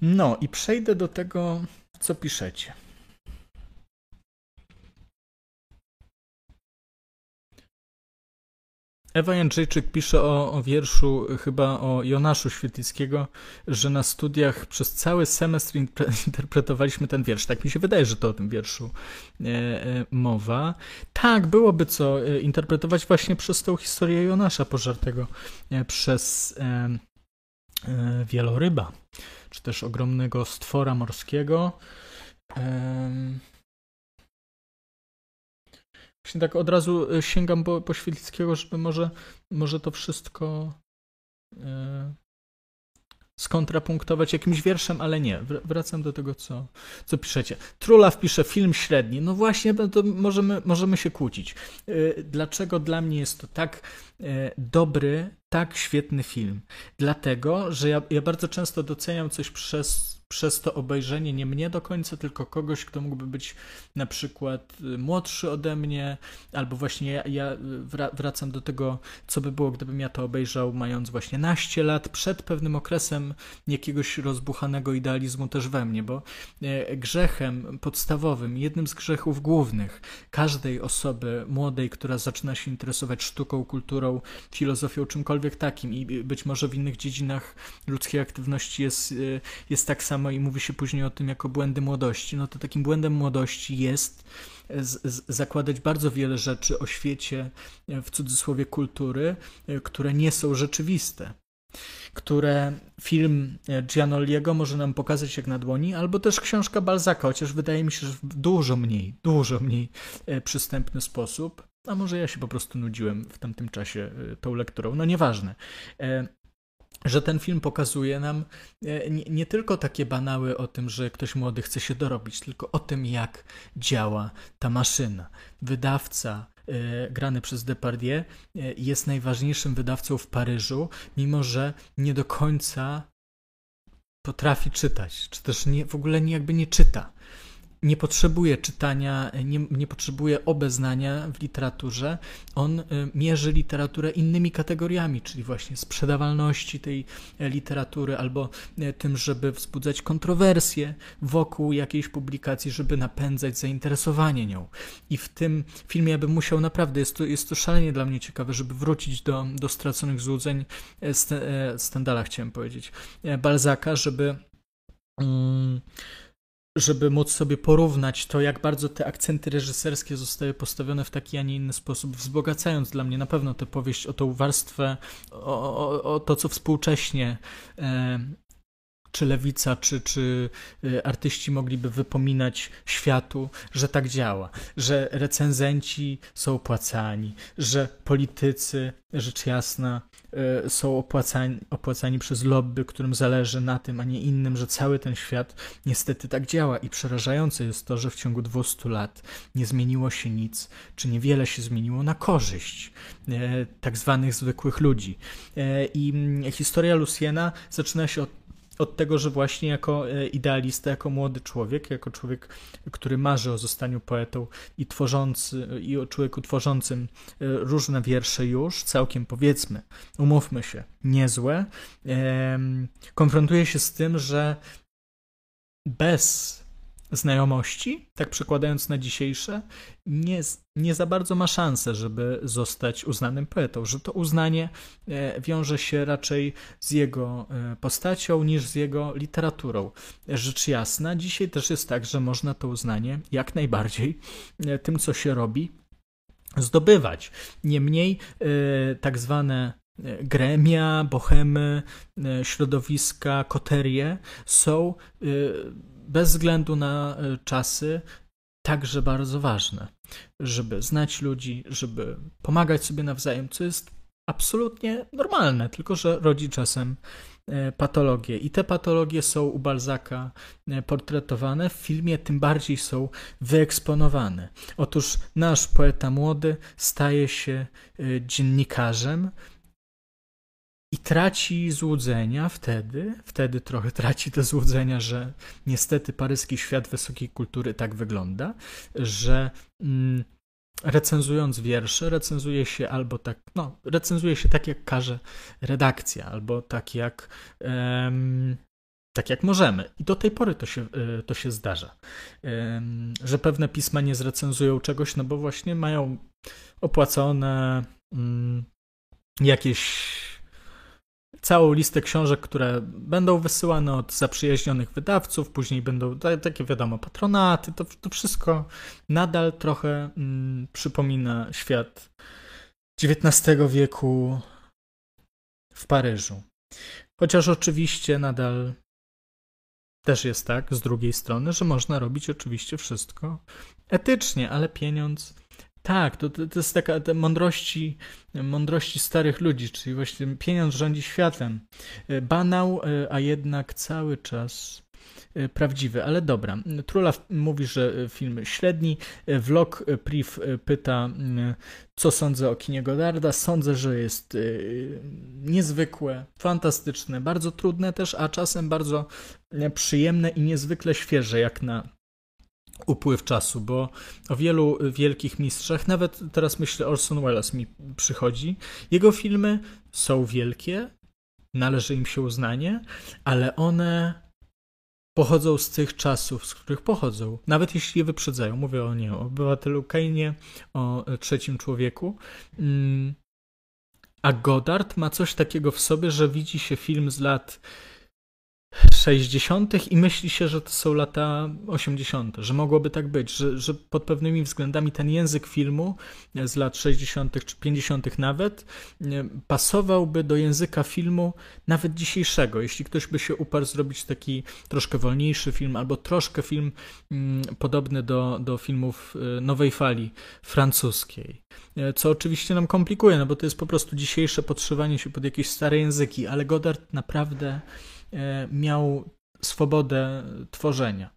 No i przejdę do tego, co piszecie. Ewa Jędrzejczyk pisze o, o, wierszu, chyba o Jonaszu Świetlickiego, że na studiach przez cały semestr interpretowaliśmy ten wiersz. Tak mi się wydaje, że to o tym wierszu e, e, mowa. Tak, byłoby co e, interpretować właśnie przez tą historię Jonasza pożartego e, przez e, e, wieloryba, czy też ogromnego stwora morskiego. Właśnie tak od razu e, sięgam po, po Świetlickiego, żeby może, może to wszystko e, skontrapunktować jakimś wierszem, ale nie. Wracam do tego, co, co piszecie. Trula wpisze film średni. No właśnie, to możemy, możemy się kłócić. E, dlaczego dla mnie jest to tak dobry, tak świetny film? Dlatego, że ja, ja bardzo często doceniam coś przez przez to obejrzenie nie mnie do końca, tylko kogoś, kto mógłby być na przykład y, młodszy ode mnie, albo właśnie ja, ja wracam do tego, co by było, gdybym ja to obejrzał mając właśnie naście lat, przed pewnym okresem jakiegoś rozbuchanego idealizmu też we mnie, bo e, grzechem podstawowym, jednym z grzechów głównych każdej osoby młodej, która zaczyna się interesować sztuką, kulturą, filozofią, czymkolwiek takim i być może w innych dziedzinach ludzkiej aktywności jest, y, jest tak samo i mówi się później o tym jako błędy młodości, no to takim błędem młodości jest z, zakładać bardzo wiele rzeczy o świecie, e, w cudzysłowie kultury, e, które nie są rzeczywiste. Które film e, Gianolliego może nam pokazać jak na dłoni, albo też książka Balzaka, chociaż wydaje mi się, że w dużo mniej, dużo mniej przystępny sposób. A może ja się po prostu nudziłem w tamtym czasie tą lekturą, no nieważne że ten film pokazuje nam nie, nie, tylko takie banały o tym, że ktoś młody chce się dorobić, tylko o tym, jak działa ta maszyna. Wydawca e, grany przez Depardieu e, jest najważniejszym wydawcą w Paryżu, mimo że nie do końca potrafi czytać, czy też nie, w ogóle nie, jakby nie czyta nie potrzebuje czytania, nie, nie potrzebuje obeznania w literaturze. On y, mierzy literaturę innymi kategoriami, czyli właśnie sprzedawalności tej e, literatury, albo e, tym, żeby wzbudzać kontrowersje wokół jakiejś publikacji, żeby napędzać zainteresowanie nią. I w tym filmie ja bym musiał naprawdę, jest to, jest to szalenie dla mnie ciekawe, żeby wrócić do, do straconych złudzeń e, Stendala, chciałem powiedzieć, Balzaka, żeby. Mm, żeby móc sobie porównać to, jak bardzo te akcenty reżyserskie zostały postawione w taki, a nie inny sposób, wzbogacając dla mnie na pewno tę powieść o tą warstwę, o, o, o to, co współcześnie e, czy lewica, czy, czy y, artyści mogliby wypominać światu, że tak działa, że recenzenci są opłacani, że politycy, rzecz jasna, y, są opłacani, opłacani przez lobby, którym zależy na tym, a nie innym, że cały ten świat niestety tak działa. I przerażające jest to, że w ciągu 200 lat nie zmieniło się nic, czy niewiele się zmieniło na korzyść y, tak zwanych zwykłych ludzi. I mm, historia Luciena zaczyna się od od tego, że właśnie jako e, idealista, jako młody człowiek, jako człowiek, który marzy o zostaniu poetą i tworzący, i o człowieku tworzącym e, różne wiersze już, całkiem powiedzmy, umówmy się, niezłe, konfrontuje się z tym, że bez znajomości, tak przekładając na dzisiejsze, nie, nie za bardzo ma szansę, żeby zostać uznanym poetą, że to uznanie e, wiąże się raczej z jego e, postacią niż z jego literaturą. Rzecz jasna, dzisiaj też jest tak, że można to uznanie jak najbardziej e, tym, co się robi, zdobywać. Niemniej tak zwane gremia, bohemy, środowiska, koterie są bez względu na e, czasy także bardzo ważne, żeby znać ludzi, żeby pomagać sobie nawzajem, co jest absolutnie normalne, tylko że rodzi czasem e, patologie. I te patologie są u Balzaka e, portretowane, w filmie tym bardziej są wyeksponowane. Otóż nasz poeta młody staje się dziennikarzem, i traci złudzenia wtedy, wtedy trochę traci te złudzenia, że niestety paryski świat wysokiej kultury tak wygląda, że mm, recenzując wiersze, recenzuje się albo tak, no, recenzuje się tak, jak każe redakcja, albo tak jak, tak jak możemy. I do tej pory to się, e, to się zdarza, że pewne pisma nie zrecenzują czegoś, no bo właśnie mają opłacone um, jakieś całą listę książek, które będą wysyłane od zaprzyjaźnionych wydawców, później będą takie, wiadomo, patronaty. To, to wszystko nadal trochę mm, przypomina świat XIX wieku w Paryżu. Chociaż oczywiście nadal też jest tak, z drugiej strony, że można robić oczywiście wszystko etycznie, ale pieniądz tak, to, to jest taka te mądrości, mądrości starych ludzi, czyli właśnie pieniądz rządzi światem. E, banał, e, a jednak cały czas e, prawdziwy, ale dobra. Trula mówi, że film średni. Vlog Priv pyta, co sądzę o kinie Godarda. Sądzę, że jest niezwykłe, fantastyczne, bardzo trudne też, a czasem bardzo przyjemne i niezwykle świeże, jak na upływ czasu, bo o wielu wielkich mistrzach, nawet teraz myślę Orson Welles mi przychodzi, jego filmy są wielkie, należy im się uznanie, ale one pochodzą z tych czasów, z których pochodzą, nawet jeśli je wyprzedzają. Mówię o nie, o obywatelu Kainie, o trzecim człowieku. Mm. A Goddard ma coś takiego w sobie, że widzi się film z lat 60. i myśli się, że to są lata 80., że mogłoby tak być, że, że pod pewnymi względami ten język filmu z lat 60. czy 50. nawet pasowałby do języka filmu nawet dzisiejszego. Jeśli ktoś by się uparł zrobić taki troszkę wolniejszy film albo troszkę film mm, podobny do, do filmów y, nowej fali francuskiej. E, co oczywiście nam komplikuje, no bo to jest po prostu dzisiejsze podszywanie się pod jakieś stare języki, ale Godard naprawdę E, miał swobodę tworzenia.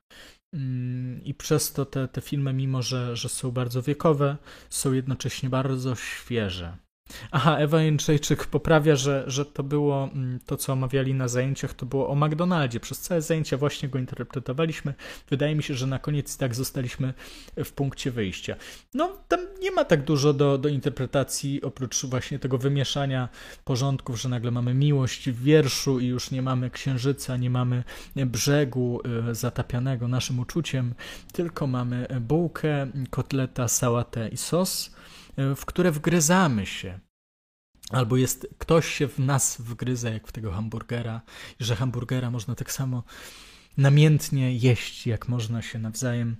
Mm, I przez to te, te filmy, mimo że, że są bardzo wiekowe, są jednocześnie bardzo świeże. Aha, Ewa Jędrzejczyk poprawia, że, że to było mm, to, co omawiali na zajęciach, to było o McDonaldzie. Przez całe zajęcia właśnie go interpretowaliśmy. Wydaje mi się, że na koniec tak zostaliśmy w punkcie wyjścia. No, tam nie ma tak dużo do, do interpretacji, oprócz właśnie tego wymieszania porządków, że nagle mamy miłość w wierszu i już nie mamy księżyca, nie mamy brzegu y, zatapianego naszym uczuciem, tylko mamy bułkę, kotleta, sałatę i sos w które wgryzamy się. Albo jest ktoś się w nas wgryza, jak w tego hamburgera, że hamburgera można tak samo namiętnie jeść, jak można się nawzajem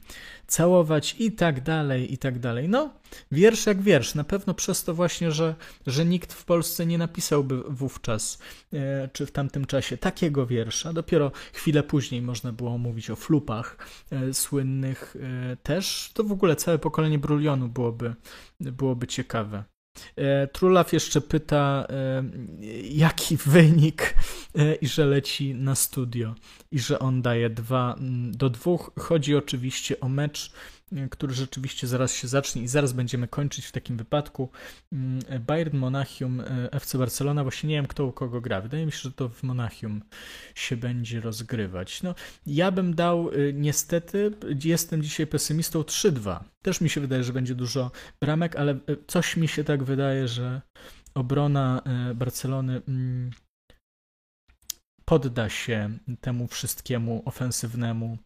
całować i tak dalej, i tak dalej. No, wiersz jak wiersz. Na pewno przez to właśnie, że, że nikt w Polsce nie napisałby wówczas, e, czy w tamtym czasie takiego wiersza. Dopiero chwilę później można było mówić o flupach e, słynnych e, też. To w ogóle całe pokolenie brulionu byłoby, byłoby ciekawe. E, Trulaf jeszcze pyta, e, jaki wynik e, i że leci na studio i że on daje 2 do 2. Chodzi oczywiście o mecz który rzeczywiście zaraz się zacznie i zaraz będziemy kończyć w takim wypadku. Mm, Bayern Monachium, e, FC Barcelona, właśnie nie wiem kto u kogo gra. Wydaje mi się, że to w Monachium się będzie rozgrywać. No, ja bym dał, e, niestety, jestem dzisiaj pesymistą 3-2. Też mi się wydaje, że będzie dużo bramek, ale coś mi się tak wydaje, że obrona Barcelony mm, podda się temu wszystkiemu ofensywnemu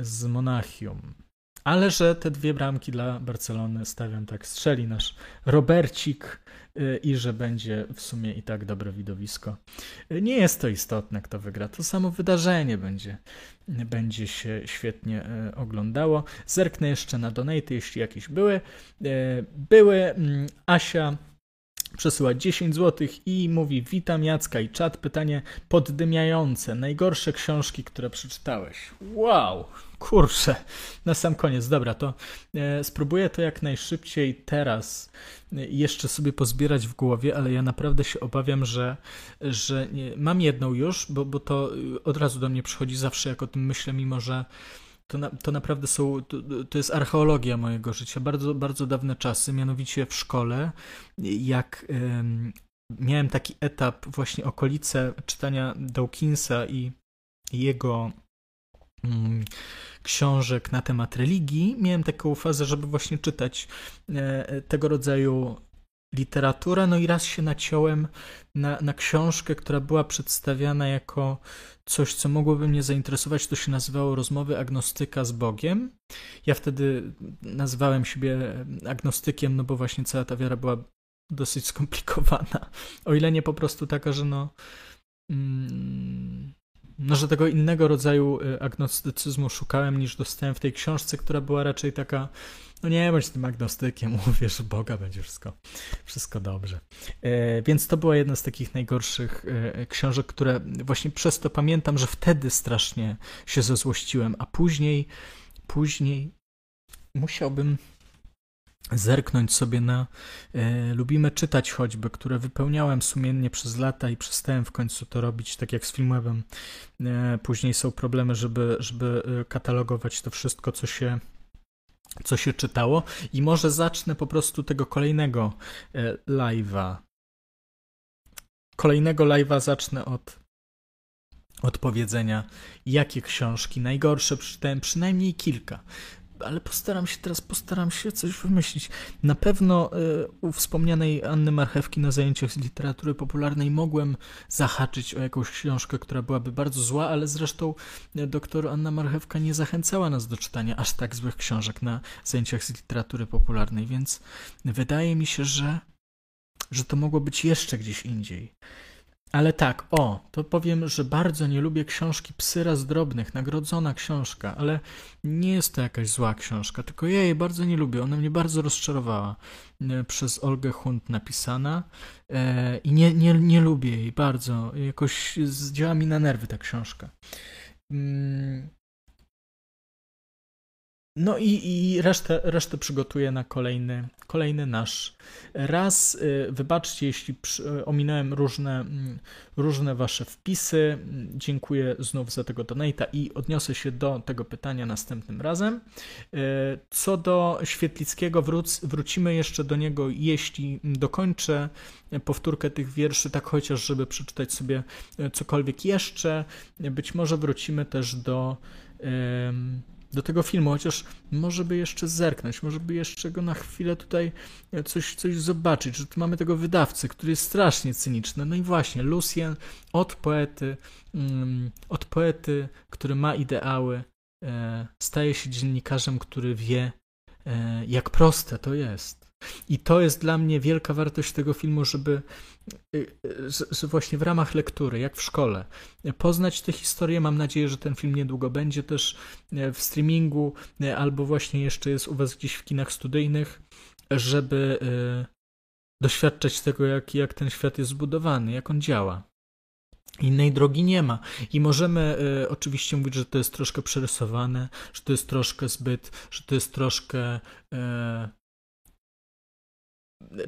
z Monachium. Ale że te dwie bramki dla Barcelony stawiam tak, strzeli nasz Robercik y, i że będzie w sumie i tak dobre widowisko. Y, nie jest to istotne, kto wygra. To samo wydarzenie będzie, będzie się świetnie y, oglądało. Zerknę jeszcze na donaty, jeśli jakieś były. Były mm, Asia przesyła 10 zł i mówi: Witam Jacka i czat. Pytanie poddymiające. Najgorsze książki, które przeczytałeś. Wow! kurczę, na sam koniec. Dobra, to e, spróbuję to jak najszybciej teraz e, jeszcze sobie pozbierać w głowie, ale ja naprawdę się obawiam, że, że nie, mam jedną już, bo, bo to e, od razu do mnie przychodzi zawsze, jak o tym myślę, mimo że to, na, to naprawdę są, to, to, jest archeologia mojego życia, bardzo, bardzo dawne czasy, mianowicie w szkole, jak miałem taki etap, właśnie okolice czytania Dawkinsa i jego mm, książek na temat religii, miałem taką fazę, żeby właśnie czytać e, tego rodzaju literaturę. No i raz się naciąłem na, na książkę, która była przedstawiana jako coś, co mogłoby mnie zainteresować. To się nazywało Rozmowy agnostyka z Bogiem. Ja wtedy nazwałem siebie agnostykiem, no bo właśnie cała ta wiara była dosyć skomplikowana. O ile nie po prostu taka, że no. Mm, no, że tego innego rodzaju y, agnostycyzmu szukałem niż dostałem w tej książce, która była raczej taka, no nie bądź tym agnostykiem, uwierz w Boga, będzie wszystko, wszystko dobrze. E, więc to była jedna z takich najgorszych e, książek, które właśnie przez to pamiętam, że wtedy strasznie się zezłościłem, a później, później musiałbym zerknąć sobie na e, Lubimy czytać choćby, które wypełniałem sumiennie przez lata i przestałem w końcu to robić, tak jak z Filmwebem. E, później są problemy, żeby, żeby e, katalogować to wszystko, co się co się czytało i może zacznę po prostu tego kolejnego e, live'a. Kolejnego live'a zacznę od odpowiedzenia, jakie książki najgorsze przeczytałem, przynajmniej kilka ale postaram się teraz, postaram się coś wymyślić. Na pewno y, u wspomnianej Anny Marchewki na zajęciach z literatury popularnej mogłem zahaczyć o jakąś książkę, która byłaby bardzo zła, ale zresztą y, doktor Anna Marchewka nie zachęcała nas do czytania aż tak złych książek na zajęciach z literatury popularnej, więc wydaje mi się, że, że to mogło być jeszcze gdzieś indziej. Ale tak, o, to powiem, że bardzo nie lubię książki Psyra z drobnych, nagrodzona książka, ale nie jest to jakaś zła książka, tylko ja jej bardzo nie lubię, ona mnie bardzo rozczarowała e, przez Olgę Hunt napisana e, i nie, nie, nie lubię jej bardzo, jakoś działa mi na nerwy ta książka. Mm, no i, i resztę, resztę przygotuję na kolejny, kolejny nasz raz. Y, wybaczcie, jeśli przy, ominąłem różne, mm, różne wasze wpisy. Dziękuję znów za tego donata i odniosę się do tego pytania następnym razem. Y, co do Świetlickiego, wróc, wrócimy jeszcze do niego, jeśli dokończę powtórkę tych wierszy, tak chociaż, żeby przeczytać sobie cokolwiek jeszcze. Być może wrócimy też do do tego filmu, chociaż może by jeszcze zerknąć, może by jeszcze go na chwilę tutaj coś, coś zobaczyć, że tu mamy tego wydawcę, który jest strasznie cyniczny. No i właśnie, Lucien od poety, um, od poety, który ma ideały, e, staje się dziennikarzem, który wie, e, jak proste to jest. I to jest dla mnie wielka wartość tego filmu, żeby y, y, że właśnie w ramach lektury, jak w szkole, poznać tę historię. Mam nadzieję, że ten film niedługo będzie też e, w streamingu, e, albo właśnie jeszcze jest u Was gdzieś w kinach studyjnych, żeby e, doświadczać tego, jak, jak ten świat jest zbudowany, jak on działa. Innej drogi nie ma. I możemy y, oczywiście mówić, że to jest troszkę przerysowane, że to jest troszkę zbyt, że to jest troszkę y,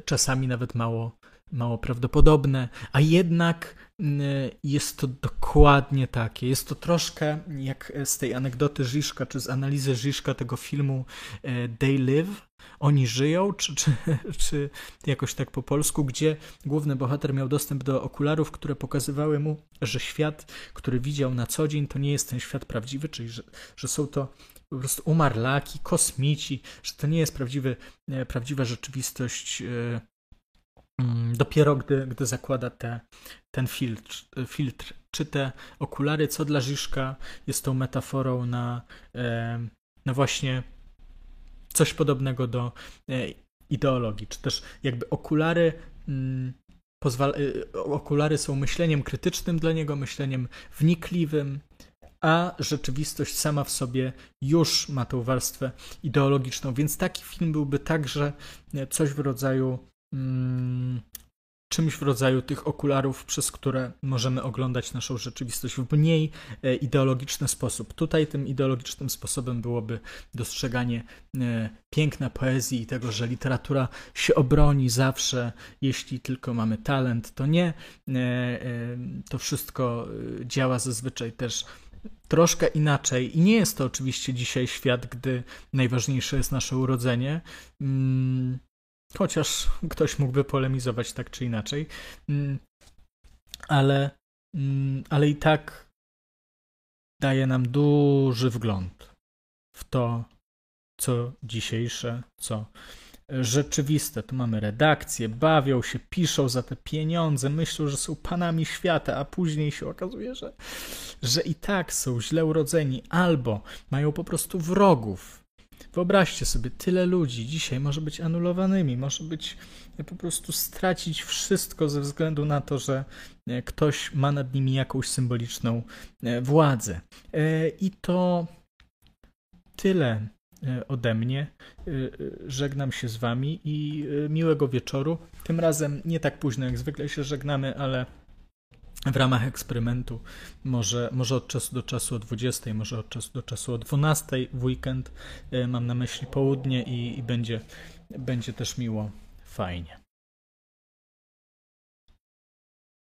czasami nawet mało, mało prawdopodobne, a jednak mm, jest to dokładnie takie. Jest to troszkę jak z tej anegdoty Żiszka, czy z analizy Żiszka tego filmu e, They Live, oni żyją, czy, czy, czy jakoś tak po polsku, gdzie główny bohater miał dostęp do okularów, które pokazywały mu, że świat, który widział na co dzień, to nie jest ten świat prawdziwy, czyli że, że są to po prostu umarlaki, kosmici, że to nie jest prawdziwy, e, prawdziwa rzeczywistość. E, mm, dopiero gdy, gdy zakłada te, ten filtr, filtr, czy te okulary, co dla Żiszka jest tą metaforą na, e, na właśnie coś podobnego do ideologii, czy też jakby okulary mm, okulary są myśleniem krytycznym dla niego, myśleniem wnikliwym, a rzeczywistość sama w sobie już ma tą warstwę ideologiczną, więc taki film byłby także coś w rodzaju mm, czymś w rodzaju tych okularów, przez które możemy oglądać naszą rzeczywistość w mniej e, ideologiczny sposób. Tutaj tym ideologicznym sposobem byłoby dostrzeganie e, piękna poezji i tego, że literatura się obroni zawsze, jeśli tylko mamy talent, to nie. To wszystko działa zazwyczaj też troszkę inaczej. I nie jest to oczywiście dzisiaj świat, gdy najważniejsze jest nasze urodzenie. Mm, chociaż ktoś mógłby polemizować tak czy inaczej. Mm, ale, mm, ale i tak daje nam duży wgląd w to, co dzisiejsze, co rzeczywiste. Tu mamy redakcję, bawią się, piszą za te pieniądze, myślą, że są panami świata, a później się okazuje, że, że i tak są źle urodzeni albo mają po prostu wrogów. Wyobraźcie sobie, tyle ludzi dzisiaj może być anulowanymi, może być po prostu stracić wszystko ze względu na to, że e, ktoś ma nad nimi jakąś symboliczną e, władzę. E, I to tyle E, ode mnie. E, e, żegnam się z Wami i miłego wieczoru. Tym razem nie tak późno jak zwykle się żegnamy, ale w ramach eksperymentu może, może od czasu do czasu o 20, może od czasu do czasu o 12 w weekend. Mam na myśli południe i, i będzie, będzie też miło, fajnie.